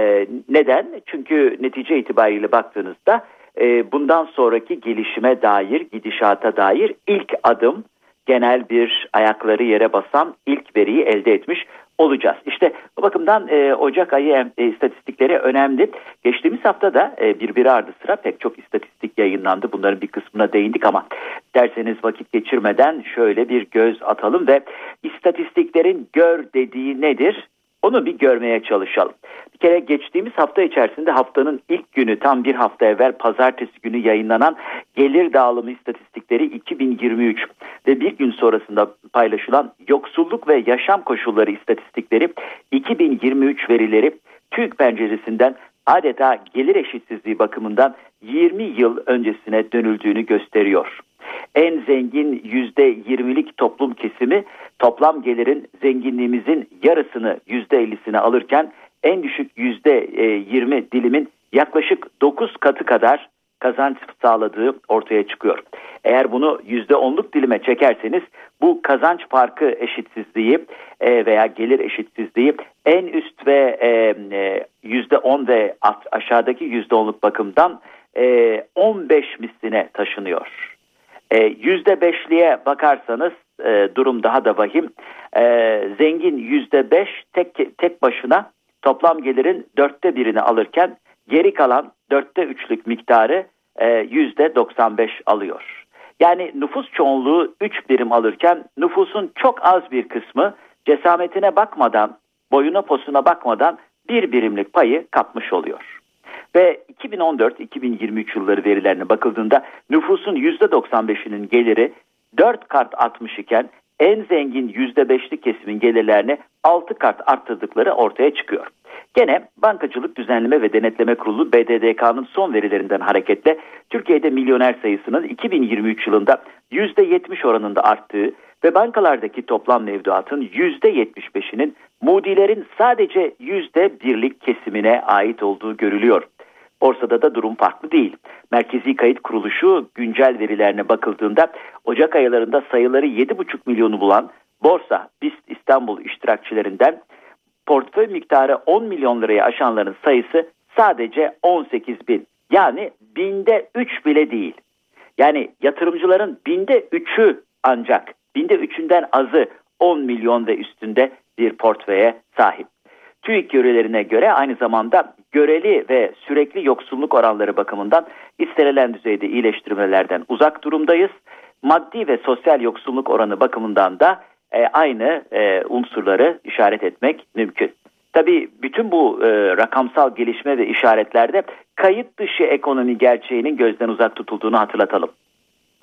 neden? Çünkü netice itibariyle baktığınızda e, bundan sonraki gelişime dair, gidişata dair ilk adım genel bir ayakları yere basan ilk veriyi elde etmiş olacağız. İşte bu bakımdan e, Ocak ayı e, istatistikleri önemli. Geçtiğimiz hafta da e, birbiri ardı sıra pek çok istatistik yayınlandı. Bunların bir kısmına değindik ama derseniz vakit geçirmeden şöyle bir göz atalım ve istatistiklerin gör dediği nedir? Onu bir görmeye çalışalım. Bir kere geçtiğimiz hafta içerisinde haftanın ilk günü tam bir hafta evvel pazartesi günü yayınlanan gelir dağılımı istatistikleri 2023 ve bir gün sonrasında paylaşılan yoksulluk ve yaşam koşulları istatistikleri 2023 verileri TÜİK penceresinden adeta gelir eşitsizliği bakımından 20 yıl öncesine dönüldüğünü gösteriyor. En zengin %20'lik toplum kesimi toplam gelirin zenginliğimizin yarısını %50'sine alırken en düşük %20 dilimin yaklaşık 9 katı kadar kazanç sağladığı ortaya çıkıyor. Eğer bunu %10'luk dilime çekerseniz bu kazanç farkı eşitsizliği e, veya gelir eşitsizliği en üst ve %10 e, ve aşağıdaki %10'luk bakımdan 15 e, misline taşınıyor. Yüzde beşliğe bakarsanız e, durum daha da vahim. E, zengin yüzde beş tek, tek başına toplam gelirin dörtte birini alırken geri kalan dörtte üçlük miktarı e, yüzde 95 alıyor. Yani nüfus çoğunluğu 3 birim alırken nüfusun çok az bir kısmı cesametine bakmadan, boyuna posuna bakmadan bir birimlik payı kapmış oluyor. Ve 2014-2023 yılları verilerine bakıldığında nüfusun %95'inin geliri 4 kart artmış iken en zengin %5'lik kesimin gelirlerini 6 kart arttırdıkları ortaya çıkıyor. Gene Bankacılık Düzenleme ve Denetleme Kurulu BDDK'nın son verilerinden hareketle Türkiye'de milyoner sayısının 2023 yılında %70 oranında arttığı ve bankalardaki toplam mevduatın %75'inin mudilerin sadece %1'lik kesimine ait olduğu görülüyor. Borsada da durum farklı değil. Merkezi Kayıt Kuruluşu güncel verilerine bakıldığında Ocak aylarında sayıları 7,5 milyonu bulan Borsa BIST İstanbul iştirakçilerinden portföy miktarı 10 milyon lirayı aşanların sayısı sadece 18 bin. Yani binde 3 bile değil. Yani yatırımcıların binde 3'ü ancak binde 3'ünden azı 10 milyon ve üstünde bir portföye sahip. TÜİK görelerine göre aynı zamanda göreli ve sürekli yoksulluk oranları bakımından istenilen düzeyde iyileştirmelerden uzak durumdayız. Maddi ve sosyal yoksulluk oranı bakımından da e, aynı e, unsurları işaret etmek mümkün. Tabii bütün bu e, rakamsal gelişme ve işaretlerde kayıt dışı ekonomi gerçeğinin gözden uzak tutulduğunu hatırlatalım.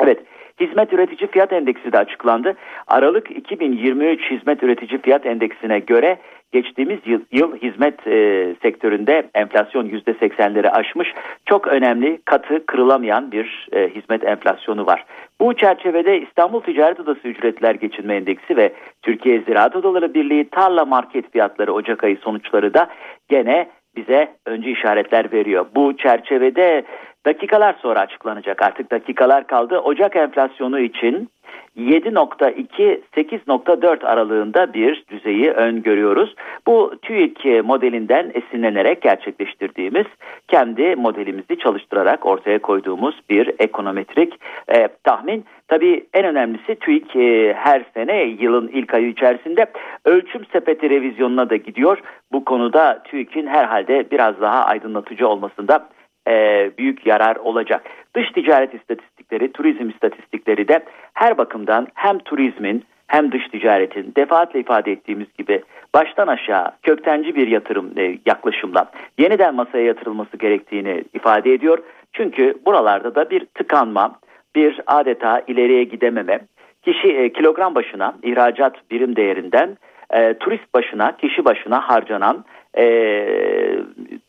Evet, hizmet üretici fiyat endeksi de açıklandı. Aralık 2023 hizmet üretici fiyat endeksine göre geçtiğimiz yıl, yıl hizmet e, sektöründe enflasyon %80'leri aşmış. Çok önemli, katı, kırılamayan bir e, hizmet enflasyonu var. Bu çerçevede İstanbul Ticaret Odası Ücretler Geçinme Endeksi ve Türkiye Ziraat Odaları Birliği tarla market fiyatları Ocak ayı sonuçları da gene bize önce işaretler veriyor. Bu çerçevede dakikalar sonra açıklanacak artık dakikalar kaldı. Ocak enflasyonu için 7.2-8.4 aralığında bir düzeyi öngörüyoruz. Bu TÜİK modelinden esinlenerek gerçekleştirdiğimiz kendi modelimizi çalıştırarak ortaya koyduğumuz bir ekonometrik e, tahmin. Tabii en önemlisi TÜİK e, her sene yılın ilk ayı içerisinde ölçüm sepeti revizyonuna da gidiyor. Bu konuda TÜİK'in herhalde biraz daha aydınlatıcı olmasında e, büyük yarar olacak. Dış ticaret istatistikleri, turizm istatistikleri de her bakımdan hem turizmin hem dış ticaretin defaatle ifade ettiğimiz gibi baştan aşağı köktenci bir yatırım e, yaklaşımla yeniden masaya yatırılması gerektiğini ifade ediyor. Çünkü buralarda da bir tıkanma, bir adeta ileriye gidememe, kişi e, kilogram başına ihracat birim değerinden e, turist başına, kişi başına harcanan e,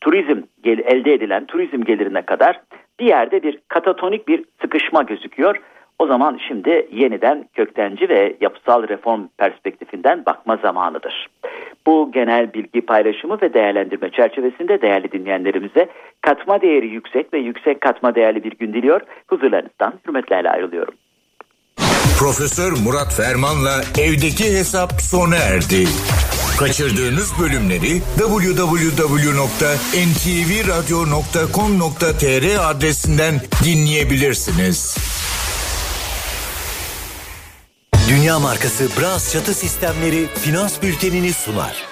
turizm elde edilen turizm gelirine kadar bir yerde bir katatonik bir sıkışma gözüküyor. O zaman şimdi yeniden köktenci ve yapısal reform perspektifinden bakma zamanıdır. Bu genel bilgi paylaşımı ve değerlendirme çerçevesinde değerli dinleyenlerimize katma değeri yüksek ve yüksek katma değerli bir gün diliyor. Huzurlarınızdan hürmetlerle ayrılıyorum. Profesör Murat Ferman'la evdeki hesap sona erdi. Kaçırdığınız bölümleri www.ntvradio.com.tr adresinden dinleyebilirsiniz. Dünya markası Bras çatı sistemleri finans bültenini sunar.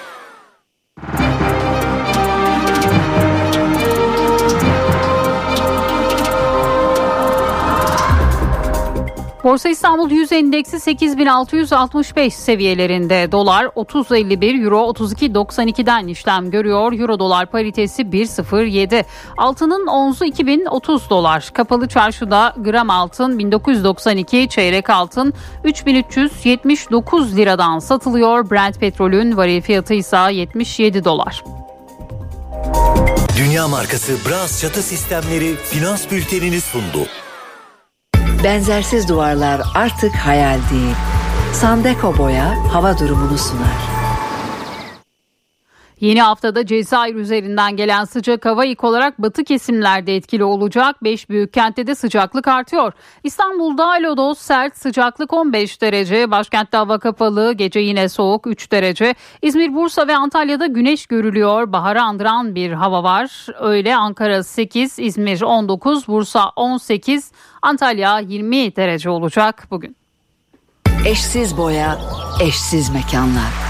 Borsa İstanbul 100 endeksi 8665 seviyelerinde. Dolar 30.51, Euro 32.92'den işlem görüyor. Euro dolar paritesi 1.07. Altının onzu 2030 dolar. Kapalı çarşıda gram altın 1992, çeyrek altın 3379 liradan satılıyor. Brent petrolün varil fiyatı ise 77 dolar. Dünya markası Bras çatı sistemleri finans bültenini sundu. Benzersiz duvarlar artık hayal değil. Sandeko Boya hava durumunu sunar. Yeni haftada Cezayir üzerinden gelen sıcak hava ilk olarak batı kesimlerde etkili olacak. 5 büyük kentte de sıcaklık artıyor. İstanbul'da lodos sert sıcaklık 15 derece. Başkentte hava kapalı gece yine soğuk 3 derece. İzmir, Bursa ve Antalya'da güneş görülüyor. Baharı andıran bir hava var. Öyle Ankara 8, İzmir 19, Bursa 18, Antalya 20 derece olacak bugün. Eşsiz boya, eşsiz mekanlar.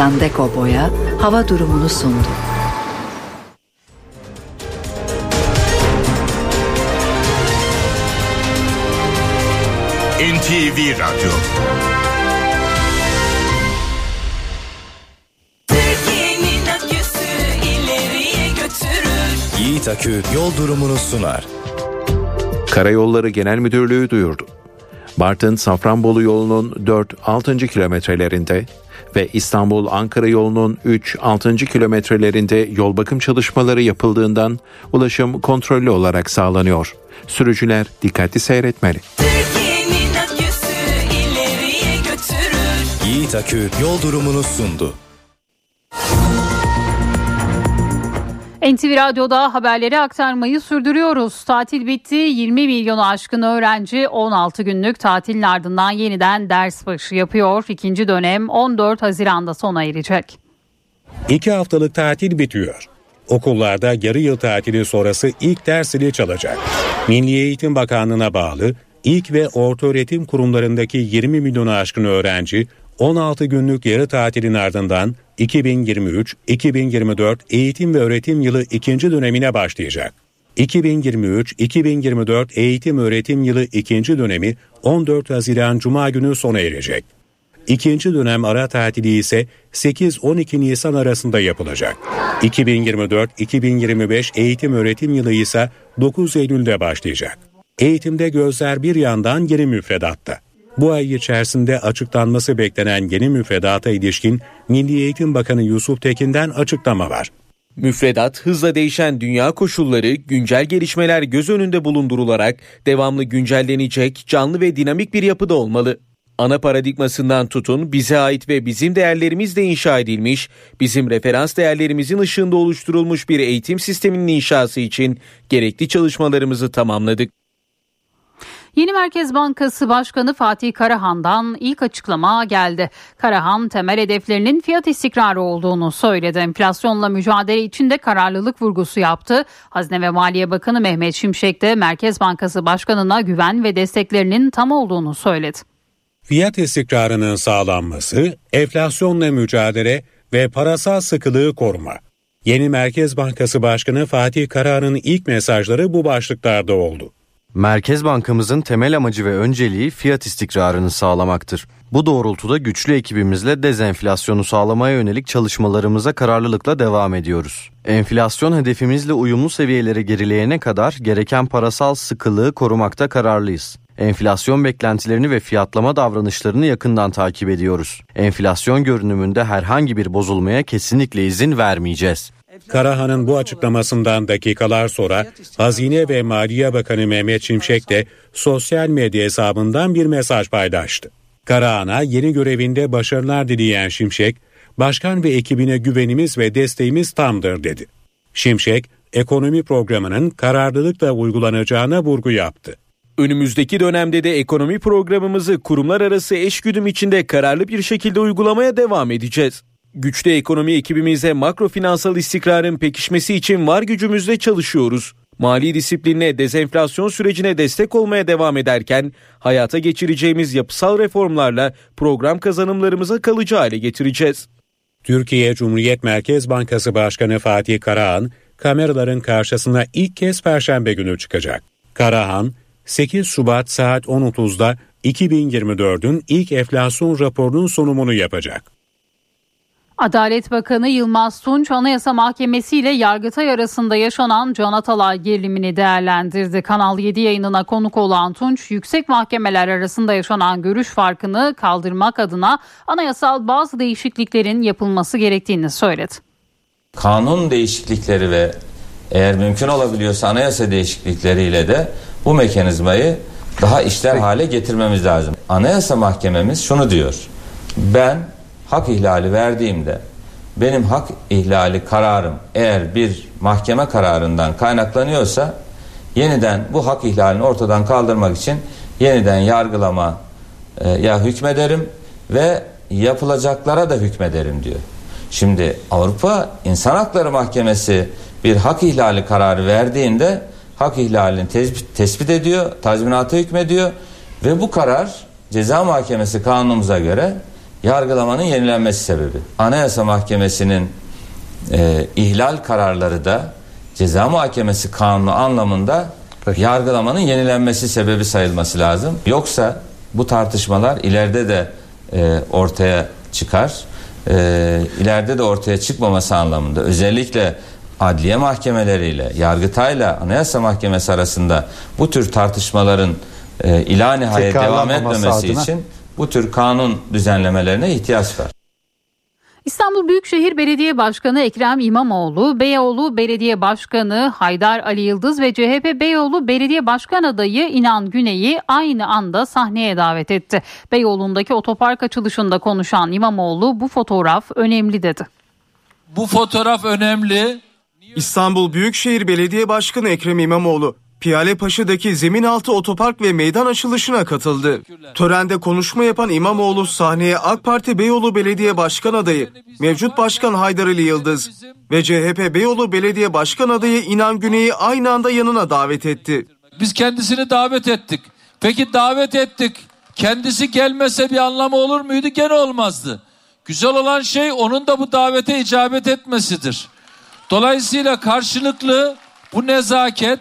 Sandeko Boya hava durumunu sundu. NTV Radyo. Yiğit Akü yol durumunu sunar. Karayolları Genel Müdürlüğü duyurdu. Bartın Safranbolu yolunun 4-6. kilometrelerinde ve İstanbul-Ankara yolunun 3-6. kilometrelerinde yol bakım çalışmaları yapıldığından ulaşım kontrollü olarak sağlanıyor. Sürücüler dikkatli seyretmeli. Yiğit Akü yol durumunu sundu. NTV Radyo'da haberleri aktarmayı sürdürüyoruz. Tatil bitti. 20 milyonu aşkın öğrenci 16 günlük tatilin ardından yeniden ders başı yapıyor. İkinci dönem 14 Haziran'da sona erecek. İki haftalık tatil bitiyor. Okullarda yarı yıl tatili sonrası ilk ders zili çalacak. Milli Eğitim Bakanlığı'na bağlı ilk ve orta öğretim kurumlarındaki 20 milyonu aşkın öğrenci 16 günlük yarı tatilin ardından 2023-2024 eğitim ve öğretim yılı ikinci dönemine başlayacak. 2023-2024 eğitim öğretim yılı ikinci dönemi 14 Haziran Cuma günü sona erecek. İkinci dönem ara tatili ise 8-12 Nisan arasında yapılacak. 2024-2025 eğitim öğretim yılı ise 9 Eylül'de başlayacak. Eğitimde gözler bir yandan yeni müfredatta. Bu ay içerisinde açıklanması beklenen yeni müfredata ilişkin Milli Eğitim Bakanı Yusuf Tekin'den açıklama var. Müfredat hızla değişen dünya koşulları, güncel gelişmeler göz önünde bulundurularak devamlı güncellenecek, canlı ve dinamik bir yapıda olmalı. Ana paradigmasından tutun bize ait ve bizim değerlerimizle inşa edilmiş, bizim referans değerlerimizin ışığında oluşturulmuş bir eğitim sisteminin inşası için gerekli çalışmalarımızı tamamladık. Yeni Merkez Bankası Başkanı Fatih Karahan'dan ilk açıklama geldi. Karahan temel hedeflerinin fiyat istikrarı olduğunu söyledi. Enflasyonla mücadele için de kararlılık vurgusu yaptı. Hazine ve Maliye Bakanı Mehmet Şimşek de Merkez Bankası Başkanı'na güven ve desteklerinin tam olduğunu söyledi. Fiyat istikrarının sağlanması, enflasyonla mücadele ve parasal sıkılığı koruma. Yeni Merkez Bankası Başkanı Fatih Karahan'ın ilk mesajları bu başlıklarda oldu. Merkez Bankamızın temel amacı ve önceliği fiyat istikrarını sağlamaktır. Bu doğrultuda güçlü ekibimizle dezenflasyonu sağlamaya yönelik çalışmalarımıza kararlılıkla devam ediyoruz. Enflasyon hedefimizle uyumlu seviyelere gerileyene kadar gereken parasal sıkılığı korumakta kararlıyız. Enflasyon beklentilerini ve fiyatlama davranışlarını yakından takip ediyoruz. Enflasyon görünümünde herhangi bir bozulmaya kesinlikle izin vermeyeceğiz. Karahan'ın bu açıklamasından dakikalar sonra Hazine ve Maliye Bakanı Mehmet Şimşek de sosyal medya hesabından bir mesaj paylaştı. Karahan'a yeni görevinde başarılar dileyen Şimşek, başkan ve ekibine güvenimiz ve desteğimiz tamdır dedi. Şimşek, ekonomi programının kararlılıkla uygulanacağına vurgu yaptı. Önümüzdeki dönemde de ekonomi programımızı kurumlar arası eşgüdüm içinde kararlı bir şekilde uygulamaya devam edeceğiz. Güçlü ekonomi ekibimize makro finansal istikrarın pekişmesi için var gücümüzle çalışıyoruz. Mali disiplinle dezenflasyon sürecine destek olmaya devam ederken hayata geçireceğimiz yapısal reformlarla program kazanımlarımıza kalıcı hale getireceğiz. Türkiye Cumhuriyet Merkez Bankası Başkanı Fatih Karahan, kameraların karşısına ilk kez Perşembe günü çıkacak. Karahan, 8 Şubat saat 10.30'da 2024'ün ilk enflasyon raporunun sunumunu yapacak. Adalet Bakanı Yılmaz Tunç Anayasa Mahkemesi ile Yargıtay arasında yaşanan Can Atalay gerilimini değerlendirdi. Kanal 7 yayınına konuk olan Tunç, yüksek mahkemeler arasında yaşanan görüş farkını kaldırmak adına anayasal bazı değişikliklerin yapılması gerektiğini söyledi. Kanun değişiklikleri ve eğer mümkün olabiliyorsa anayasa değişiklikleriyle de bu mekanizmayı daha işler hale getirmemiz lazım. Anayasa Mahkememiz şunu diyor. Ben hak ihlali verdiğimde benim hak ihlali kararım eğer bir mahkeme kararından kaynaklanıyorsa yeniden bu hak ihlalini ortadan kaldırmak için yeniden yargılama e, ya hükmederim ve yapılacaklara da hükmederim diyor. Şimdi Avrupa İnsan Hakları Mahkemesi bir hak ihlali kararı verdiğinde hak ihlalini tespit, tespit ediyor, tazminata hükmediyor ve bu karar ceza mahkemesi kanunumuza göre yargılamanın yenilenmesi sebebi. Anayasa Mahkemesi'nin e, ihlal kararları da ceza muhakemesi kanunu anlamında yargılamanın yenilenmesi sebebi sayılması lazım. Yoksa bu tartışmalar ileride de e, ortaya çıkar. E, ileride de ortaya çıkmaması anlamında özellikle adliye mahkemeleriyle, yargıtayla anayasa mahkemesi arasında bu tür tartışmaların e, ila nihayet devam etmemesi adına. için bu tür kanun düzenlemelerine ihtiyaç var. İstanbul Büyükşehir Belediye Başkanı Ekrem İmamoğlu, Beyoğlu Belediye Başkanı Haydar Ali Yıldız ve CHP Beyoğlu Belediye Başkan adayı İnan Güney'i aynı anda sahneye davet etti. Beyoğlu'ndaki otopark açılışında konuşan İmamoğlu bu fotoğraf önemli dedi. Bu fotoğraf önemli. İstanbul Büyükşehir Belediye Başkanı Ekrem İmamoğlu, Piyalepaşa'daki zemin altı otopark ve meydan açılışına katıldı. Törende konuşma yapan İmamoğlu sahneye AK Parti Beyoğlu Belediye Başkan adayı, mevcut başkan Haydar Ali Yıldız ve CHP Beyoğlu Belediye Başkan adayı İnan Güney'i aynı anda yanına davet etti. Biz kendisini davet ettik. Peki davet ettik. Kendisi gelmese bir anlamı olur muydu? Gene olmazdı. Güzel olan şey onun da bu davete icabet etmesidir. Dolayısıyla karşılıklı bu nezaket,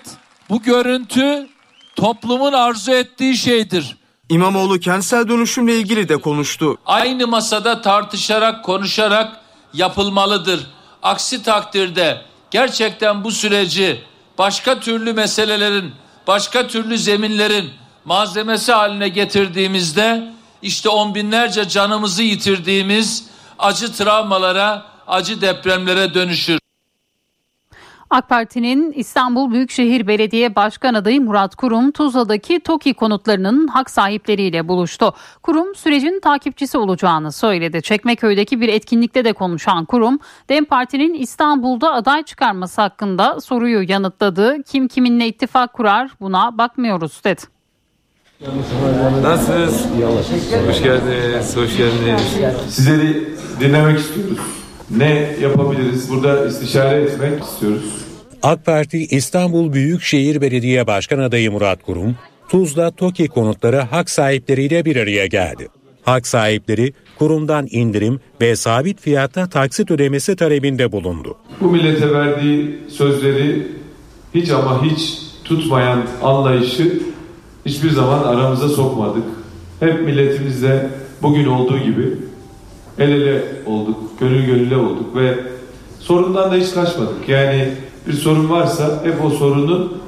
bu görüntü toplumun arzu ettiği şeydir. İmamoğlu kentsel dönüşümle ilgili de konuştu. Aynı masada tartışarak, konuşarak yapılmalıdır. Aksi takdirde gerçekten bu süreci başka türlü meselelerin, başka türlü zeminlerin malzemesi haline getirdiğimizde işte on binlerce canımızı yitirdiğimiz acı travmalara, acı depremlere dönüşür. AK Parti'nin İstanbul Büyükşehir Belediye Başkan adayı Murat Kurum Tuzla'daki TOKİ konutlarının hak sahipleriyle buluştu. Kurum sürecin takipçisi olacağını söyledi. Çekmeköy'deki bir etkinlikte de konuşan Kurum, DEM Parti'nin İstanbul'da aday çıkarması hakkında soruyu yanıtladı. Kim kiminle ittifak kurar buna bakmıyoruz dedi. Nasılsınız? Hoş geldiniz, hoş geldiniz. Sizleri dinlemek istiyoruz. Ne yapabiliriz? Burada istişare etmek istiyoruz. AK Parti İstanbul Büyükşehir Belediye Başkan adayı Murat Kurum, Tuzla TOKİ konutları hak sahipleriyle bir araya geldi. Hak sahipleri kurumdan indirim ve sabit fiyatta taksit ödemesi talebinde bulundu. Bu millete verdiği sözleri hiç ama hiç tutmayan anlayışı hiçbir zaman aramıza sokmadık. Hep milletimizle bugün olduğu gibi el ele olduk, gönül gönüle olduk ve sorundan da hiç kaçmadık. Yani bir sorun varsa hep o sorunun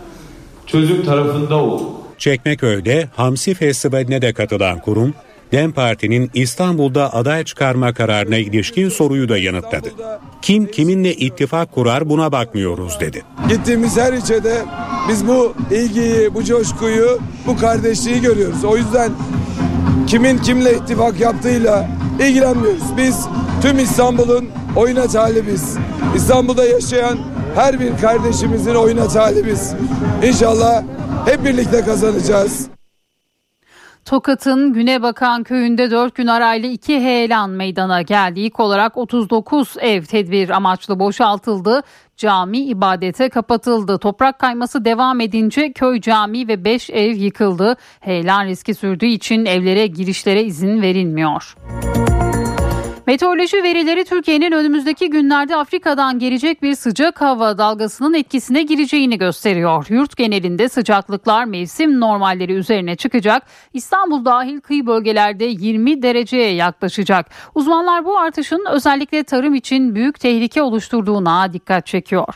çözüm tarafında olduk. Çekmeköy'de Hamsi Festivali'ne de katılan kurum, DEM Parti'nin İstanbul'da aday çıkarma kararına ilişkin soruyu da yanıtladı. Kim kiminle ittifak kurar buna bakmıyoruz dedi. Gittiğimiz her ilçede biz bu ilgiyi, bu coşkuyu, bu kardeşliği görüyoruz. O yüzden kimin kimle ittifak yaptığıyla ilgilenmiyoruz. Biz tüm İstanbul'un oyuna talibiz. İstanbul'da yaşayan her bir kardeşimizin oyuna talibiz. İnşallah hep birlikte kazanacağız. Tokat'ın Günebakan köyünde 4 gün arayla iki heyelan meydana geldi. İlk olarak 39 ev tedbir amaçlı boşaltıldı. Cami ibadete kapatıldı. Toprak kayması devam edince köy cami ve 5 ev yıkıldı. Heyelan riski sürdüğü için evlere girişlere izin verilmiyor. Meteoroloji verileri Türkiye'nin önümüzdeki günlerde Afrika'dan gelecek bir sıcak hava dalgasının etkisine gireceğini gösteriyor. Yurt genelinde sıcaklıklar mevsim normalleri üzerine çıkacak. İstanbul dahil kıyı bölgelerde 20 dereceye yaklaşacak. Uzmanlar bu artışın özellikle tarım için büyük tehlike oluşturduğuna dikkat çekiyor.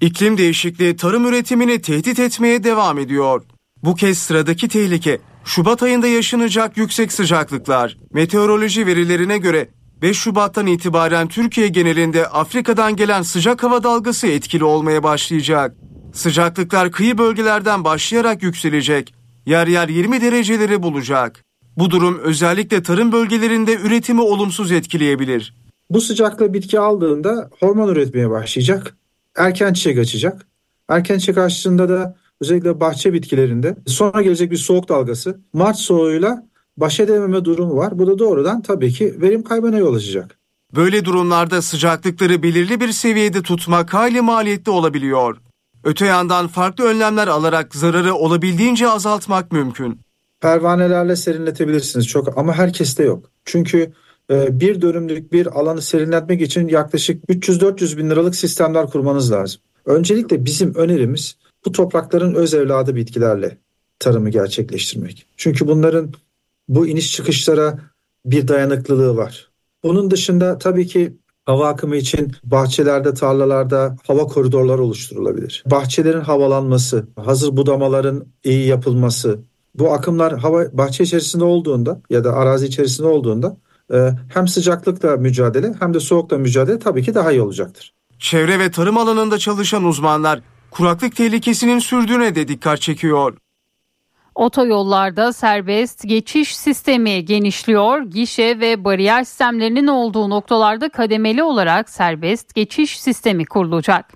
İklim değişikliği tarım üretimini tehdit etmeye devam ediyor. Bu kez sıradaki tehlike Şubat ayında yaşanacak yüksek sıcaklıklar. Meteoroloji verilerine göre 5 Şubat'tan itibaren Türkiye genelinde Afrika'dan gelen sıcak hava dalgası etkili olmaya başlayacak. Sıcaklıklar kıyı bölgelerden başlayarak yükselecek. Yer yer 20 dereceleri bulacak. Bu durum özellikle tarım bölgelerinde üretimi olumsuz etkileyebilir. Bu sıcaklığı bitki aldığında hormon üretmeye başlayacak. Erken çiçek açacak. Erken çiçek açtığında da özellikle bahçe bitkilerinde sonra gelecek bir soğuk dalgası Mart soğuğuyla baş edememe durumu var. Bu da doğrudan tabii ki verim kaybına yol açacak. Böyle durumlarda sıcaklıkları belirli bir seviyede tutmak hayli maliyetli olabiliyor. Öte yandan farklı önlemler alarak zararı olabildiğince azaltmak mümkün. Pervanelerle serinletebilirsiniz çok ama herkeste yok. Çünkü e, bir dönümlük bir alanı serinletmek için yaklaşık 300-400 bin liralık sistemler kurmanız lazım. Öncelikle bizim önerimiz bu toprakların öz evladı bitkilerle tarımı gerçekleştirmek. Çünkü bunların bu iniş çıkışlara bir dayanıklılığı var. Bunun dışında tabii ki hava akımı için bahçelerde, tarlalarda hava koridorları oluşturulabilir. Bahçelerin havalanması, hazır budamaların iyi yapılması, bu akımlar hava bahçe içerisinde olduğunda ya da arazi içerisinde olduğunda e, hem sıcaklıkla mücadele hem de soğukla mücadele tabii ki daha iyi olacaktır. Çevre ve tarım alanında çalışan uzmanlar kuraklık tehlikesinin sürdüğüne de dikkat çekiyor. Otoyollarda serbest geçiş sistemi genişliyor. Gişe ve bariyer sistemlerinin olduğu noktalarda kademeli olarak serbest geçiş sistemi kurulacak.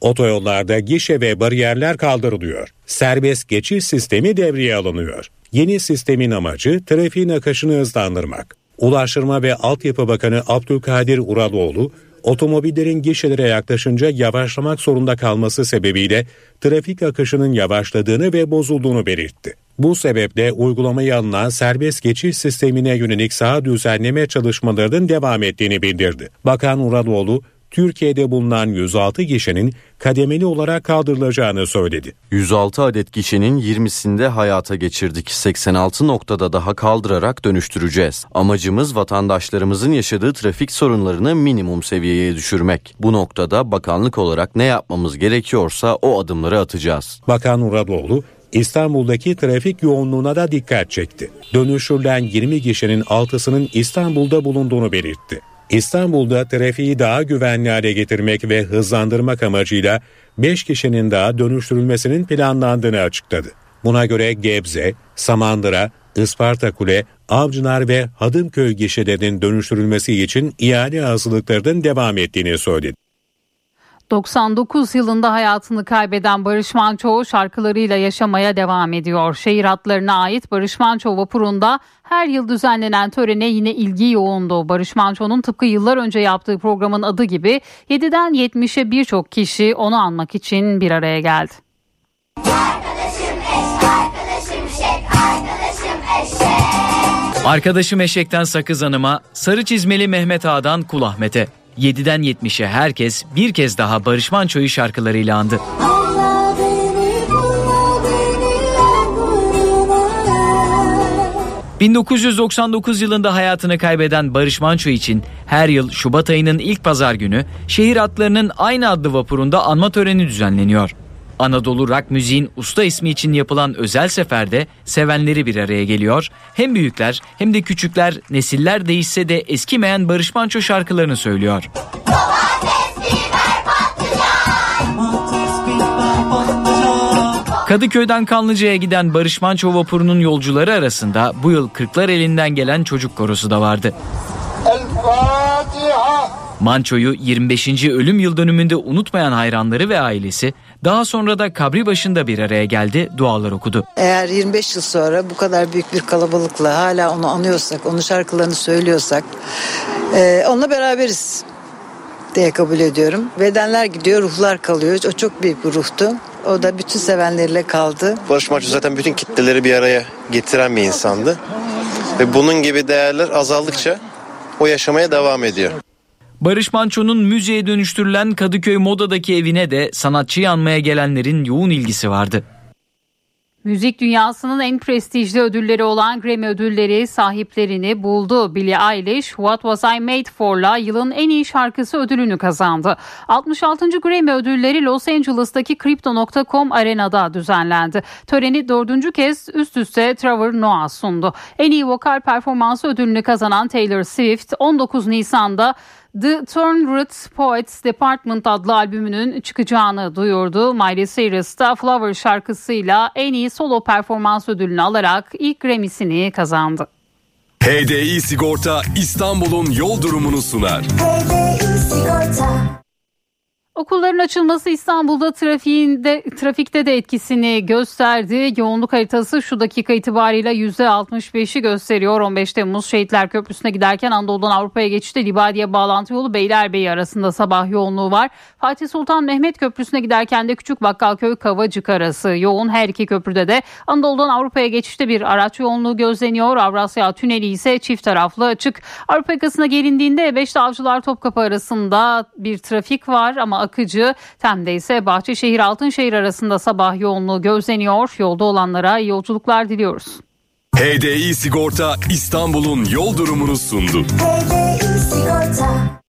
Otoyollarda gişe ve bariyerler kaldırılıyor. Serbest geçiş sistemi devreye alınıyor. Yeni sistemin amacı trafiğin akışını hızlandırmak. Ulaştırma ve Altyapı Bakanı Abdülkadir Uraloğlu, otomobillerin gişelere yaklaşınca yavaşlamak zorunda kalması sebebiyle trafik akışının yavaşladığını ve bozulduğunu belirtti. Bu sebeple uygulamayı alınan serbest geçiş sistemine yönelik sağ düzenleme çalışmalarının devam ettiğini bildirdi. Bakan Uraloğlu, Türkiye'de bulunan 106 gişenin kademeli olarak kaldırılacağını söyledi. 106 adet gişenin 20'sinde hayata geçirdik. 86 noktada daha kaldırarak dönüştüreceğiz. Amacımız vatandaşlarımızın yaşadığı trafik sorunlarını minimum seviyeye düşürmek. Bu noktada bakanlık olarak ne yapmamız gerekiyorsa o adımları atacağız. Bakan Uradoğlu, İstanbul'daki trafik yoğunluğuna da dikkat çekti. Dönüştürülen 20 gişenin 6'sının İstanbul'da bulunduğunu belirtti. İstanbul'da trafiği daha güvenli hale getirmek ve hızlandırmak amacıyla 5 kişinin daha dönüştürülmesinin planlandığını açıkladı. Buna göre Gebze, Samandıra, Isparta Kule, Avcılar ve Hadımköy gişelerinin dönüştürülmesi için ihale hazırlıklarının devam ettiğini söyledi. 99 yılında hayatını kaybeden Barış Manço şarkılarıyla yaşamaya devam ediyor. Şehir hatlarına ait Barış Manço vapurunda her yıl düzenlenen törene yine ilgi yoğundu. Barış Manço'nun tıpkı yıllar önce yaptığı programın adı gibi 7'den 70'e birçok kişi onu anmak için bir araya geldi. Arkadaşım Eşek'ten Sakız Hanım'a, Sarı Çizmeli Mehmet Ağa'dan Kul Ahmet'e. 7'den 70'e herkes bir kez daha Barış Manço'yu şarkılarıyla andı. Beni, 1999 yılında hayatını kaybeden Barış Manço için her yıl Şubat ayının ilk pazar günü şehir hatlarının aynı adlı vapurunda anma töreni düzenleniyor. Anadolu rock müziğin usta ismi için yapılan özel seferde sevenleri bir araya geliyor. Hem büyükler hem de küçükler nesiller değişse de eskimeyen Barış Manço şarkılarını söylüyor. Kadıköy'den Kanlıca'ya giden Barış Manço vapurunun yolcuları arasında bu yıl Kırklar elinden gelen çocuk korosu da vardı. Manço'yu 25. ölüm yıl dönümünde unutmayan hayranları ve ailesi daha sonra da kabri başında bir araya geldi, dualar okudu. Eğer 25 yıl sonra bu kadar büyük bir kalabalıkla hala onu anıyorsak, onun şarkılarını söylüyorsak e, onunla beraberiz diye kabul ediyorum. Bedenler gidiyor, ruhlar kalıyor. O çok büyük bir ruhtu. O da bütün sevenleriyle kaldı. Barış Manço zaten bütün kitleleri bir araya getiren bir insandı. Ve bunun gibi değerler azaldıkça o yaşamaya devam ediyor. Barış Manço'nun müziğe dönüştürülen Kadıköy Moda'daki evine de sanatçıyı anmaya gelenlerin yoğun ilgisi vardı. Müzik dünyasının en prestijli ödülleri olan Grammy ödülleri sahiplerini buldu. Billie Eilish What Was I Made For'la yılın en iyi şarkısı ödülünü kazandı. 66. Grammy ödülleri Los Angeles'taki Crypto.com arenada düzenlendi. Töreni dördüncü kez üst üste Trevor Noah sundu. En iyi vokal performansı ödülünü kazanan Taylor Swift 19 Nisan'da The Turned Poets Department adlı albümünün çıkacağını duyurdu. Miley Cyrus da Flower şarkısıyla en iyi solo performans ödülünü alarak ilk Grammy'sini kazandı. HDI Sigorta İstanbul'un yol durumunu sunar. Okulların açılması İstanbul'da trafiğinde, trafikte de etkisini gösterdi. Yoğunluk haritası şu dakika itibariyle %65'i gösteriyor. 15 Temmuz Şehitler Köprüsü'ne giderken Anadolu'dan Avrupa'ya geçişte Libadiye bağlantı yolu Beylerbeyi arasında sabah yoğunluğu var. Fatih Sultan Mehmet Köprüsü'ne giderken de Küçük Bakkalköy Kavacık arası yoğun. Her iki köprüde de Anadolu'dan Avrupa'ya geçişte bir araç yoğunluğu gözleniyor. Avrasya Tüneli ise çift taraflı açık. Avrupa yakasına gelindiğinde E5'te Avcılar Topkapı arasında bir trafik var ama akıcı. Tem'de ise Bahçeşehir Altınşehir arasında sabah yoğunluğu gözleniyor. Yolda olanlara iyi yolculuklar diliyoruz. HDI Sigorta İstanbul'un yol durumunu sundu. Sigorta